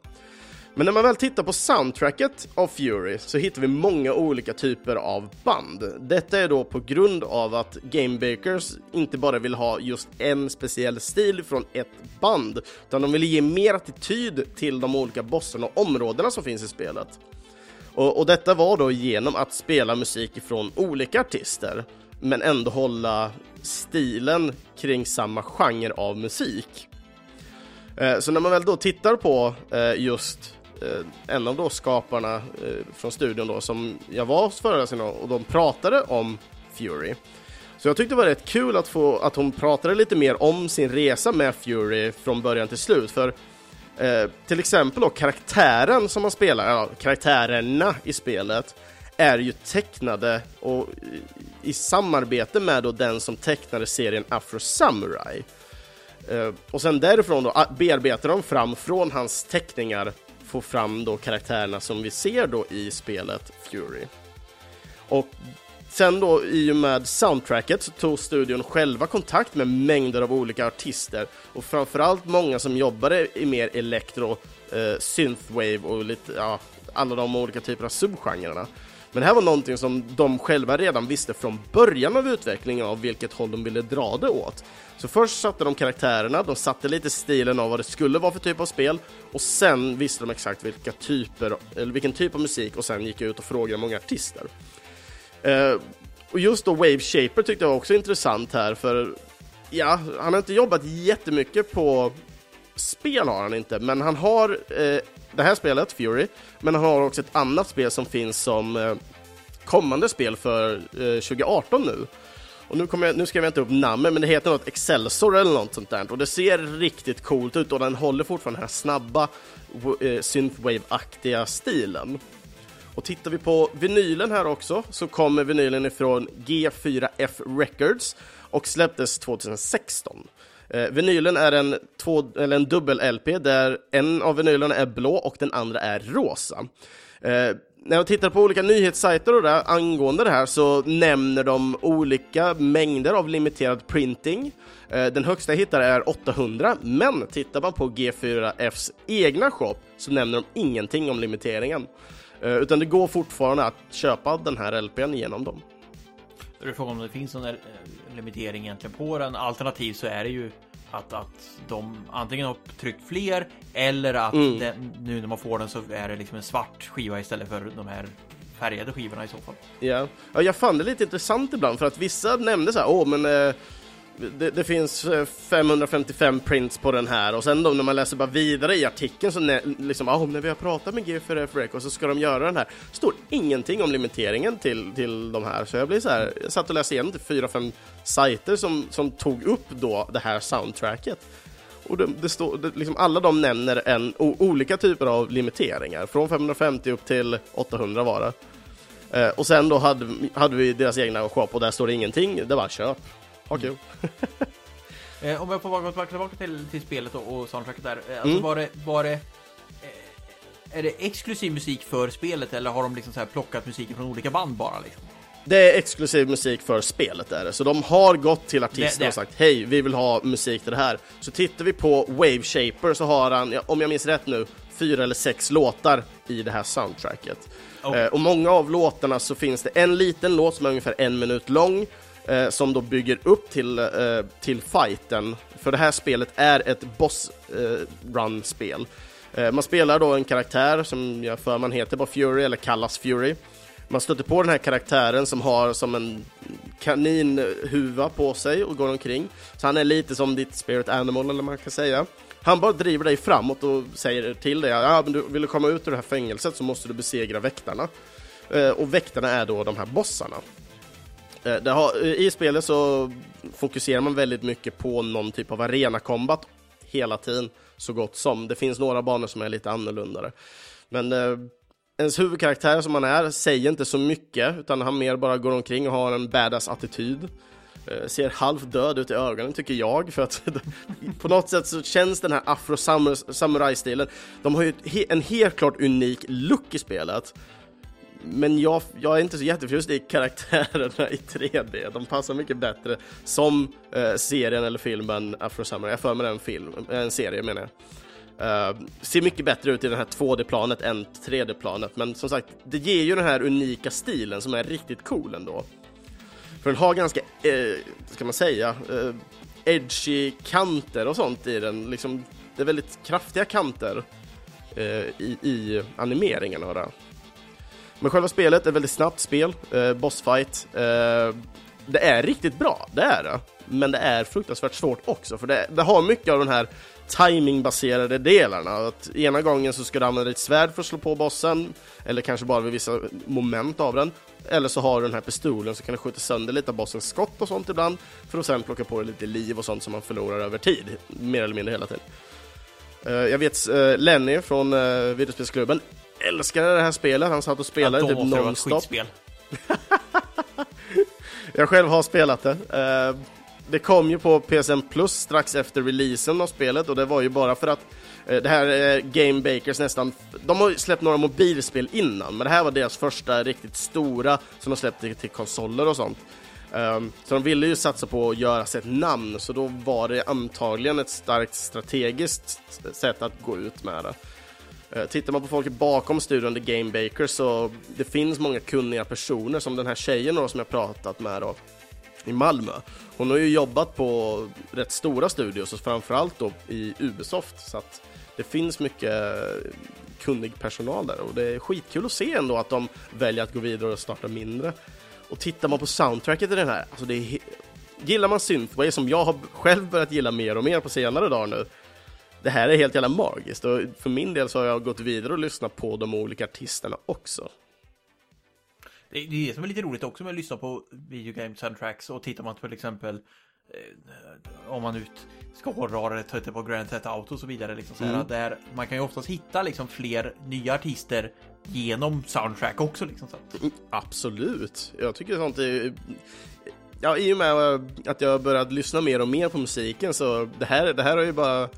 Men när man väl tittar på soundtracket av Fury så hittar vi många olika typer av band. Detta är då på grund av att Gamebakers inte bara vill ha just en speciell stil från ett band, utan de vill ge mer attityd till de olika bossarna och områdena som finns i spelet. Och, och, detta var då genom att spela musik från olika artister, men ändå hålla stilen kring samma genre av musik. Eh, så när man väl då tittar på eh, just eh, en av då skaparna eh, från studion då som jag var hos föreläsningen och de pratade om Fury. Så jag tyckte det var rätt kul att, få, att hon pratade lite mer om sin resa med Fury från början till slut, för Eh, till exempel då karaktären som man spelar, ja, karaktärerna i spelet, är ju tecknade och i samarbete med då den som tecknade serien Afro Samurai. Eh, och sen därifrån då bearbetar de fram från hans teckningar, får fram då karaktärerna som vi ser då i spelet Fury. Och Sen då i och med soundtracket så tog studion själva kontakt med mängder av olika artister och framförallt många som jobbade i mer elektro, eh, synthwave och lite, ja, alla de olika typerna av subgenrerna. Men det här var någonting som de själva redan visste från början av utvecklingen av vilket håll de ville dra det åt. Så först satte de karaktärerna, de satte lite stilen av vad det skulle vara för typ av spel och sen visste de exakt vilka typer, eller vilken typ av musik och sen gick jag ut och frågade många artister. Eh, och just då Wave Shaper tyckte jag var också intressant här för ja, han har inte jobbat jättemycket på spel har han inte, men han har eh, det här spelet, Fury, men han har också ett annat spel som finns som eh, kommande spel för eh, 2018 nu. Och nu, kommer jag, nu skrev jag inte upp namnet, men det heter något Excelsor eller något sånt där. Och det ser riktigt coolt ut och den håller fortfarande den här snabba eh, synthwave-aktiga stilen. Och tittar vi på vinylen här också så kommer vinylen ifrån G4F Records och släpptes 2016. Eh, vinylen är en, två, eller en dubbel-LP där en av vinylerna är blå och den andra är rosa. Eh, när jag tittar på olika nyhetssajter och där, angående det här så nämner de olika mängder av limiterad printing. Eh, den högsta jag hittar är 800, men tittar man på G4Fs egna shop så nämner de ingenting om limiteringen. Eh, utan det går fortfarande att köpa den här LPn genom dem.
Då är frågan om det finns någon eh, limitering egentligen på den. Alternativt så är det ju att, att de antingen har tryckt fler eller att
Mm.
den, nu när man får den så är det liksom en svart skiva istället för de här färgade skivorna i så fall.
Ja. ja, jag fann det lite intressant ibland för att vissa nämnde så här, åh men eh, det, det finns eh, 555 prints på den här och sen då när man läser bara vidare i artikeln så när, liksom, ah, när vi har pratat med GFRF Records så ska de göra den här. står ingenting om limiteringen till, till de här så jag blir så här, jag satt och läste igenom till fyra, fem sajter som, som tog upp då det här soundtracket. Och det, det står, det, liksom alla de nämner en, o, olika typer av limiteringar, från 550 upp till 800 var det. Eh, och sen då hade, hade vi deras egna shop och där står det ingenting, det var köp. Ha <laughs> kul.
Eh, om jag får gå tillbaka, till, till spelet och, och soundtracket där. Eh, alltså
Mm.
var det, var det eh, är det exklusiv musik för spelet eller har de liksom så här plockat musiken från olika band bara liksom?
Det är exklusiv musik för spelet är det, så de har gått till artister och sagt hej, vi vill ha musik till det här. Så tittar vi på Wave Shaper så har han, om jag minns rätt nu, fyra eller sex låtar i det här soundtracket.
Oh.
Eh, och många av låtarna så finns det en liten låt som är ungefär en minut lång, eh, som då bygger upp till, eh, till fighten. För det här spelet är ett boss eh, run-spel. Eh, man spelar då en karaktär som jag för man heter bara Fury, eller kallas Fury. Man stöter på den här karaktären som har som en kaninhuva på sig och går omkring. Så han är lite som ditt spirit animal, eller man kan säga. Han bara driver dig framåt och säger till dig ja, men du, vill du komma ut ur det här fängelset så måste du besegra väktarna. Eh, och väktarna är då de här bossarna. Det har, I spelet så fokuserar man väldigt mycket på någon typ av arena-combat hela tiden, så gott som. Det finns några banor som är lite annorlunda. Men eh, ens huvudkaraktär som han är säger inte så mycket, utan han mer bara går omkring och har en badass attityd. Eh, ser halvt död ut i ögonen tycker jag, för att <laughs> på något sätt så känns den här afro-samurai-stilen, de har ju en helt klart unik look i spelet. Men jag, jag är inte så jätteförtjust i karaktärerna i 3D. De passar mycket bättre som eh, serien eller filmen Afro Summer. Jag för mig en film, en serie menar jag. Uh, ser mycket bättre ut i det här 2D-planet än 3D-planet. Men som sagt, det ger ju den här unika stilen som är riktigt cool ändå. För den har ganska, eh, ska man säga, eh, edgy kanter och sånt i den. Liksom, det är väldigt kraftiga kanter eh, i, i animeringen och det. Men själva spelet är ett väldigt snabbt spel, eh, bossfight. Eh, det är riktigt bra, det är det. Men det är fruktansvärt svårt också, för det, det har mycket av den här timingbaserade delarna. Att ena gången så ska du använda ditt svärd för att slå på bossen, eller kanske bara vid vissa moment av den. Eller så har du den här pistolen så kan du skjuta sönder lite av bossens skott och sånt ibland, för att sen plocka på dig lite liv och sånt som man förlorar över tid, mer eller mindre hela tiden. Eh, jag vet eh, Lenny från eh, videospelsklubben älskade det här spelet, han satt och spelade
då
typ nonstop. <laughs> Jag själv har spelat det. Eh, det kom ju på PSN Plus strax efter releasen av spelet och det var ju bara för att eh, det här är Game Bakers nästan, de har släppt några mobilspel innan, men det här var deras första riktigt stora som de släppte till konsoler och sånt. Så de ville ju satsa på att göra sig ett namn, så då var det antagligen ett starkt strategiskt sätt att gå ut med det. Eh, tittar man på folk bakom studion The Game Baker, så det finns många kunniga personer som den här tjejen då, som jag pratat med då, i Malmö. Hon har ju jobbat på rätt stora studios och framförallt då i Ubisoft så att det finns mycket eh, kunnig personal där och det är skitkul att se ändå att de väljer att gå vidare och starta mindre. Och tittar man på soundtracket i den här, alltså det är Gillar man Synthwave som jag har själv börjat gilla mer och mer på senare dagar nu det här är helt jävla magiskt och för min del så har jag gått vidare och lyssnat på de olika artisterna också.
Det är det som är lite roligt också med att lyssna på videogame soundtracks och tittar man till exempel eh, om man ut ska hårdra det, tittar på Grand Theft Auto och så vidare. Liksom, så här,
Mm.
där man kan ju oftast hitta liksom, fler nya artister genom soundtrack också. Liksom,
Mm, absolut, jag tycker sånt är... Ja, i och med att jag har börjat lyssna mer och mer på musiken så det här, det här har ju bara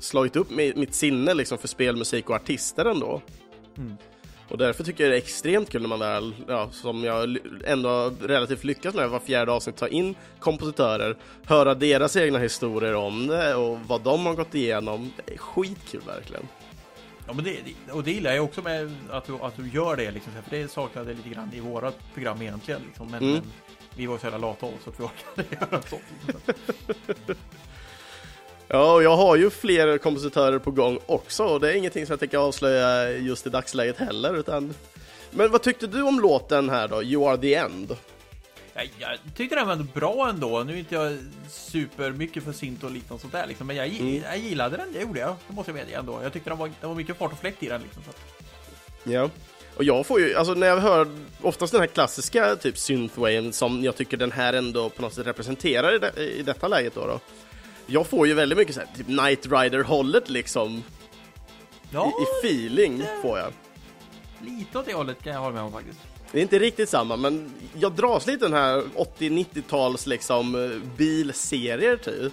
slagit upp mi- mitt sinne liksom för spelmusik och artister ändå.
Mm.
Och därför tycker jag det är extremt kul när man väl, ja, som jag ändå relativt lyckas med var fjärde avsnitt, ta in kompositörer, höra deras egna historier om det och vad de har gått igenom. Det är skitkul verkligen.
Ja, men det, och det gillar jag också med att du, att du gör det, liksom, för det saknade lite grann i våra program egentligen. Liksom. Men, mm. men, vi var så jävla lata av så att vi orkade <laughs> göra sånt.
Ja, och jag har ju fler kompositörer på gång också och det är ingenting som jag tänker avslöja just i dagsläget heller. Utan... Men vad tyckte du om låten här då, You are the end?
Jag, jag tyckte den var bra ändå. Nu är inte jag super mycket för synt och liknande sånt där liksom, men jag, mm. jag gillade den, det gjorde jag. Det måste jag medge ändå. Jag tyckte den var, det var mycket fart och fläkt i den liksom. Så.
Ja. Och jag får ju, alltså när jag hör oftast den här klassiska typ synthwaven som jag tycker den här ändå på något sätt representerar i, det, i detta läget då, då jag får ju väldigt mycket så här, typ Night Rider-hållet liksom. Ja, I, I, feeling det... får jag.
Lite åt det hållet kan jag hålla med om faktiskt.
Det är inte riktigt samma, men jag dras lite den här 80-90-tals liksom bilserier typ.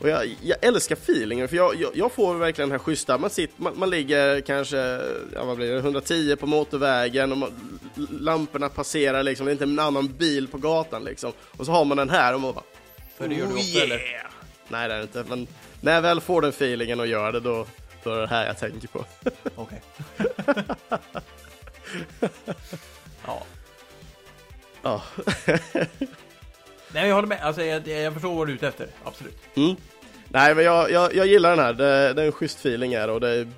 Och jag, jag älskar feelingen, för jag, jag, jag, får verkligen den här schyssta, man, sitter, man, man ligger kanske, ja vad blir det, 110 på motorvägen och man, lamporna passerar liksom, det är inte en annan bil på gatan liksom. Och så har man den här och man bara...
För det gör du ofta yeah! eller?
Nej, det är det inte. Men när jag väl får den feelingen och gör det, då, då är det här jag tänker på. <laughs>
Okej. <laughs> ja.
Ja. <laughs>
Nej, jag håller med. Alltså, jag, jag förstår vad du är ute efter. Absolut.
Mm. Nej, men jag, jag, jag gillar den här. Det, det är en schysst feeling här och det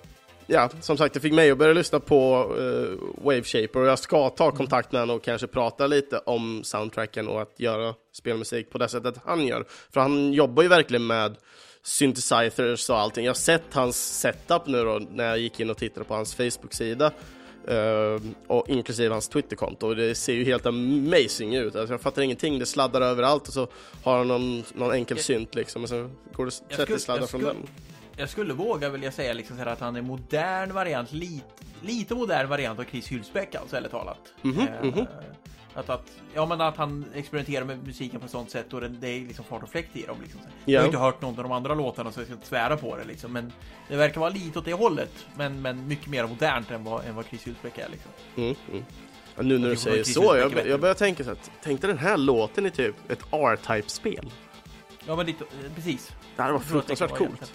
Ja, som sagt, det fick mig att börja lyssna på uh, Wave Shaper och jag ska ta kontakt med honom och kanske prata lite om soundtracken och att göra spelmusik på det sättet han gör. För han jobbar ju verkligen med synthesizers och allting. Jag har sett hans setup nu då när jag gick in och tittade på hans Facebook-sida. Uh, och inklusive hans Twitterkonto. Det ser ju helt amazing ut. Alltså jag fattar ingenting. Det sladdar överallt och så har han någon, någon enkel synt liksom. Och så går det 30 sladdar från den
jag skulle våga vilja säga liksom att han är modern variant, lite, lite modern variant av Chris Hylsbeck alltså, eller talat.
Mm -hmm, mm -hmm.
Att, att, ja, men att han experimenterar med musiken på ett sånt sätt och det, det är liksom fart och fläkt i dem. Liksom. Jag har inte hört någon av de andra låtarna så jag ska inte svära på det liksom. Men det verkar vara lite åt det hållet. Men, men mycket mer modernt än vad, än vad Chris Hylsbeck är liksom.
Mm, mm. Ja, nu när du säger så, jag, jag börjar tänka så att, tänkte den här låten i typ ett R-Type-spel?
Ja, men lite, precis.
Det hade varit fruktansvärt coolt.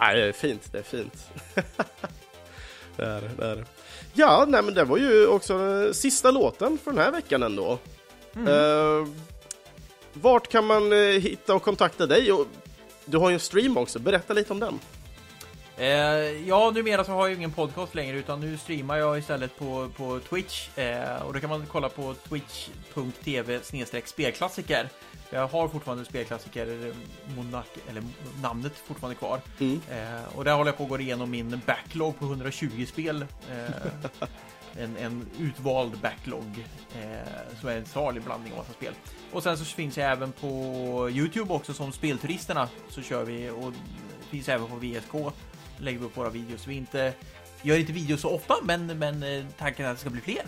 Nej, det är fint. Det är fint. <laughs> det är det. Är. Ja, nej, men det var ju också den sista låten för den här veckan ändå. Mm. Uh, vart kan man uh, hitta och kontakta dig? Och, du har ju en stream också. Berätta lite om den.
Eh, ja, numera så har jag ingen podcast längre utan nu streamar jag istället på, på Twitch eh, och då kan man kolla på twitch.tv spelklassiker. Jag har fortfarande spelklassiker Monark, eller namnet fortfarande kvar. Mm. Eh, och där håller jag på att gå igenom min backlog på 120 spel. Eh, en, en, utvald backlog eh, som är en salig blandning av massa spel. Och sen så finns jag även på Youtube också som Spelturisterna så kör vi och finns även på VSK lägger vi upp våra videos. Vi inte gör inte videos så ofta, men, men eh, tanken är att det ska bli fler.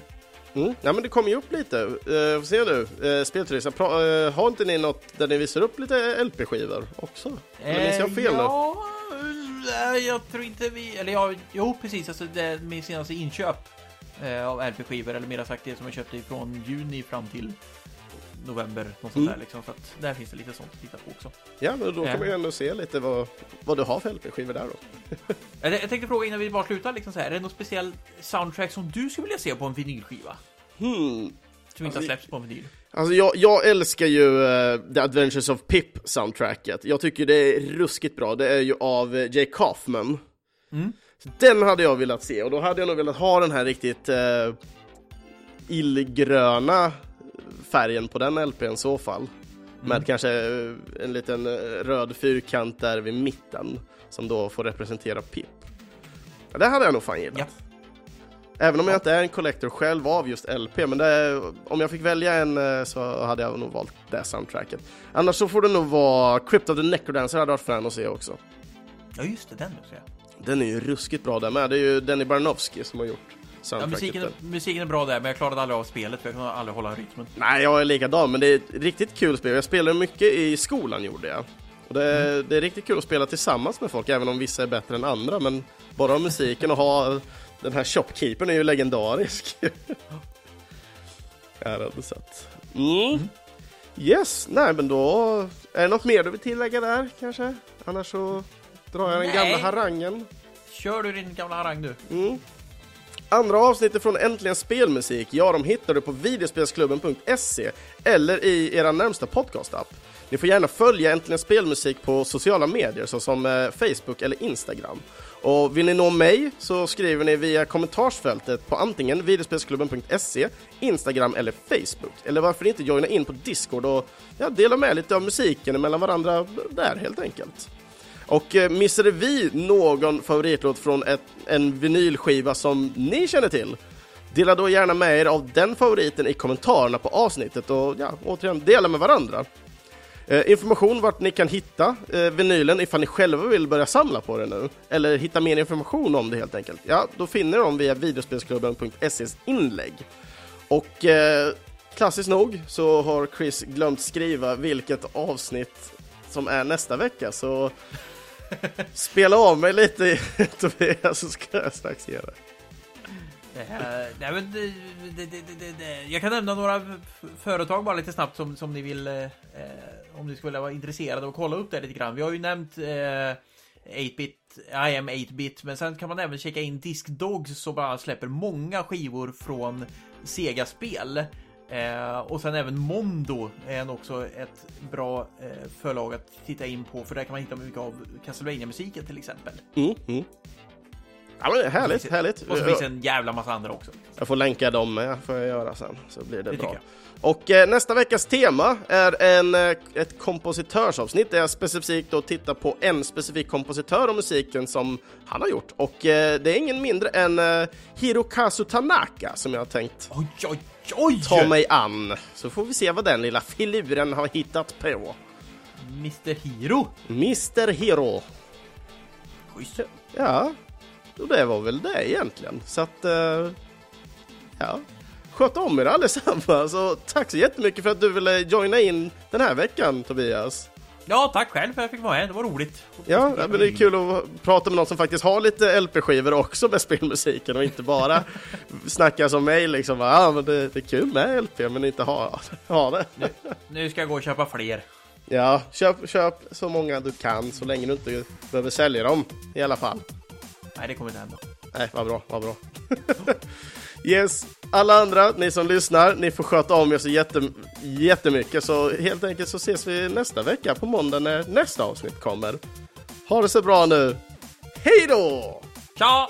Mm. Ja, men det kommer ju upp lite. Uh, får se nu. Uh, Spelturist, uh, har inte ni något där ni visar upp lite LP-skivor också? Eller minns jag fel
ja, nu? jag tror inte vi... Eller ja, jo, precis. Alltså, det min senaste inköp av LP-skivor, eller mer sagt det som jag köpte från juni fram till november, något sånt mm. där liksom. Så att där finns det lite sånt att titta på också.
Ja, men då kan man ju ändå se lite vad, vad du har för LP-skivor där då. <laughs>
jag, tänkte fråga innan vi bara slutar, liksom så här, är det något speciellt soundtrack som du skulle vilja se på en vinylskiva?
Hmm.
Som inte har släppts på en vinyl?
Alltså jag, jag älskar ju uh, The Adventures of Pip soundtracket. Jag tycker det är ruskigt bra. Det är ju av uh, Jake Kaufman.
Mm.
Den hade jag velat se och då hade jag nog velat ha den här riktigt uh, illgröna färgen på den LPn i så fall. Mm. Med kanske eh, en liten eh, röd fyrkant där vid mitten som då får representera Pip. Ja, det hade jag nog fan gillat. Ja. Även om jag inte är en collector själv av just LP, men det, om jag fick välja en eh, så hade jag nog valt det soundtracket. Annars så får det nog vara Crypt of the Necrodancer hade varit fan att se också.
Ja just det, den nu ser.
Den är ju ruskigt bra där med. Det är ju Denny Barnowski som har gjort
Ja, musiken, musiken är bra där, men jag klarade aldrig av spelet för jag kunde aldrig hålla rytmen.
Nej, jag är likadan, men det är ett riktigt kul spel. Jag spelade mycket i skolan, gjorde jag. Och det, är, mm. det är riktigt kul att spela tillsammans med folk, även om vissa är bättre än andra. Men bara musiken och ha Den här shopkeepern är ju legendarisk. <laughs> Jag hade sett. Mm. Yes, nej men då... Är det något mer du vill tillägga där kanske? Annars så drar jag den
Nej.
gamla harangen.
Kör du din gamla harang du.
Mm. Andra avsnittet från Äntligen Spelmusik, ja de hittar du på videospelsklubben.se eller i era närmsta podcastapp. Ni får gärna följa Äntligen Spelmusik på sociala medier såsom eh, Facebook eller Instagram. Och vill ni nå mig så skriver ni via kommentarsfältet på antingen videospelsklubben.se, Instagram eller Facebook. Eller varför inte joina in på Discord och ja, dela med lite av musiken mellan varandra där helt enkelt. Och eh, missade vi någon favoritlåt från ett, en vinylskiva som ni känner till? Dela då gärna med er av den favoriten i kommentarerna på avsnittet och ja, återigen dela med varandra. Eh, information vart ni kan hitta eh, vinylen ifall ni själva vill börja samla på den nu, eller hitta mer information om det helt enkelt. Ja, då finner ni dem via videospelsklubben.ses inlägg. Och eh, klassiskt nog så har Chris glömt skriva vilket avsnitt som är nästa vecka, så spela av mig lite <laughs> Tobias så ska jag strax ge det.
Nej, men det, det, det, det, det. Jag kan nämna några företag bara lite snabbt som, som ni vill eh, om ni skulle vara intresserade och kolla upp det lite grann. Vi har ju nämnt eh, 8-bit, I am 8-bit, men sen kan man även checka in Discdogs som bara släpper många skivor från Sega-spel. Eh, och sen även Mondo är också ett bra eh, förlag att titta in på för där kan man hitta mycket av Castlevania-musiken till exempel.
Mm, mm. Ja, men härligt,
Och
härligt.
Och så finns en jävla massa andra också.
Jag får länka dem med, får jag göra sen, så blir det,
Det
bra. Och eh, nästa veckas tema är en, eh, ett kompositörsavsnitt där jag specifikt då tittar på en specifik kompositör och musiken som han har gjort. Och eh, det är ingen mindre än eh, Hirokazu Tanaka som jag har tänkt
Oj, oj, oj!
ta mig an. Så får vi se vad den lilla filuren har hittat på.
Mr Hero.
Mr Hero.
Schysst.
Ja, och det var väl det egentligen. Så att, eh, ja. Sköt om er allesammans och tack så jättemycket för att du ville joina in den här veckan Tobias.
Ja, tack själv för att jag fick vara här. Det var roligt.
Ja, men det är kul att prata med någon som faktiskt har lite LP-skivor också med spelmusiken och inte bara <laughs> snacka som mig liksom. Ja, men det, det är kul med LP men inte ha, ha det.
Nu ska jag gå och köpa fler.
Ja, köp, köp så många du kan så länge du inte behöver sälja dem i alla fall.
Nej, det kommer inte hända.
Nej, vad bra, vad bra. <laughs> Yes, alla andra, ni som lyssnar, ni får sköta om er så jättem jättemycket. Så helt enkelt så ses vi nästa vecka på måndag när nästa avsnitt kommer. Ha det så bra nu. Hej då!
Ciao!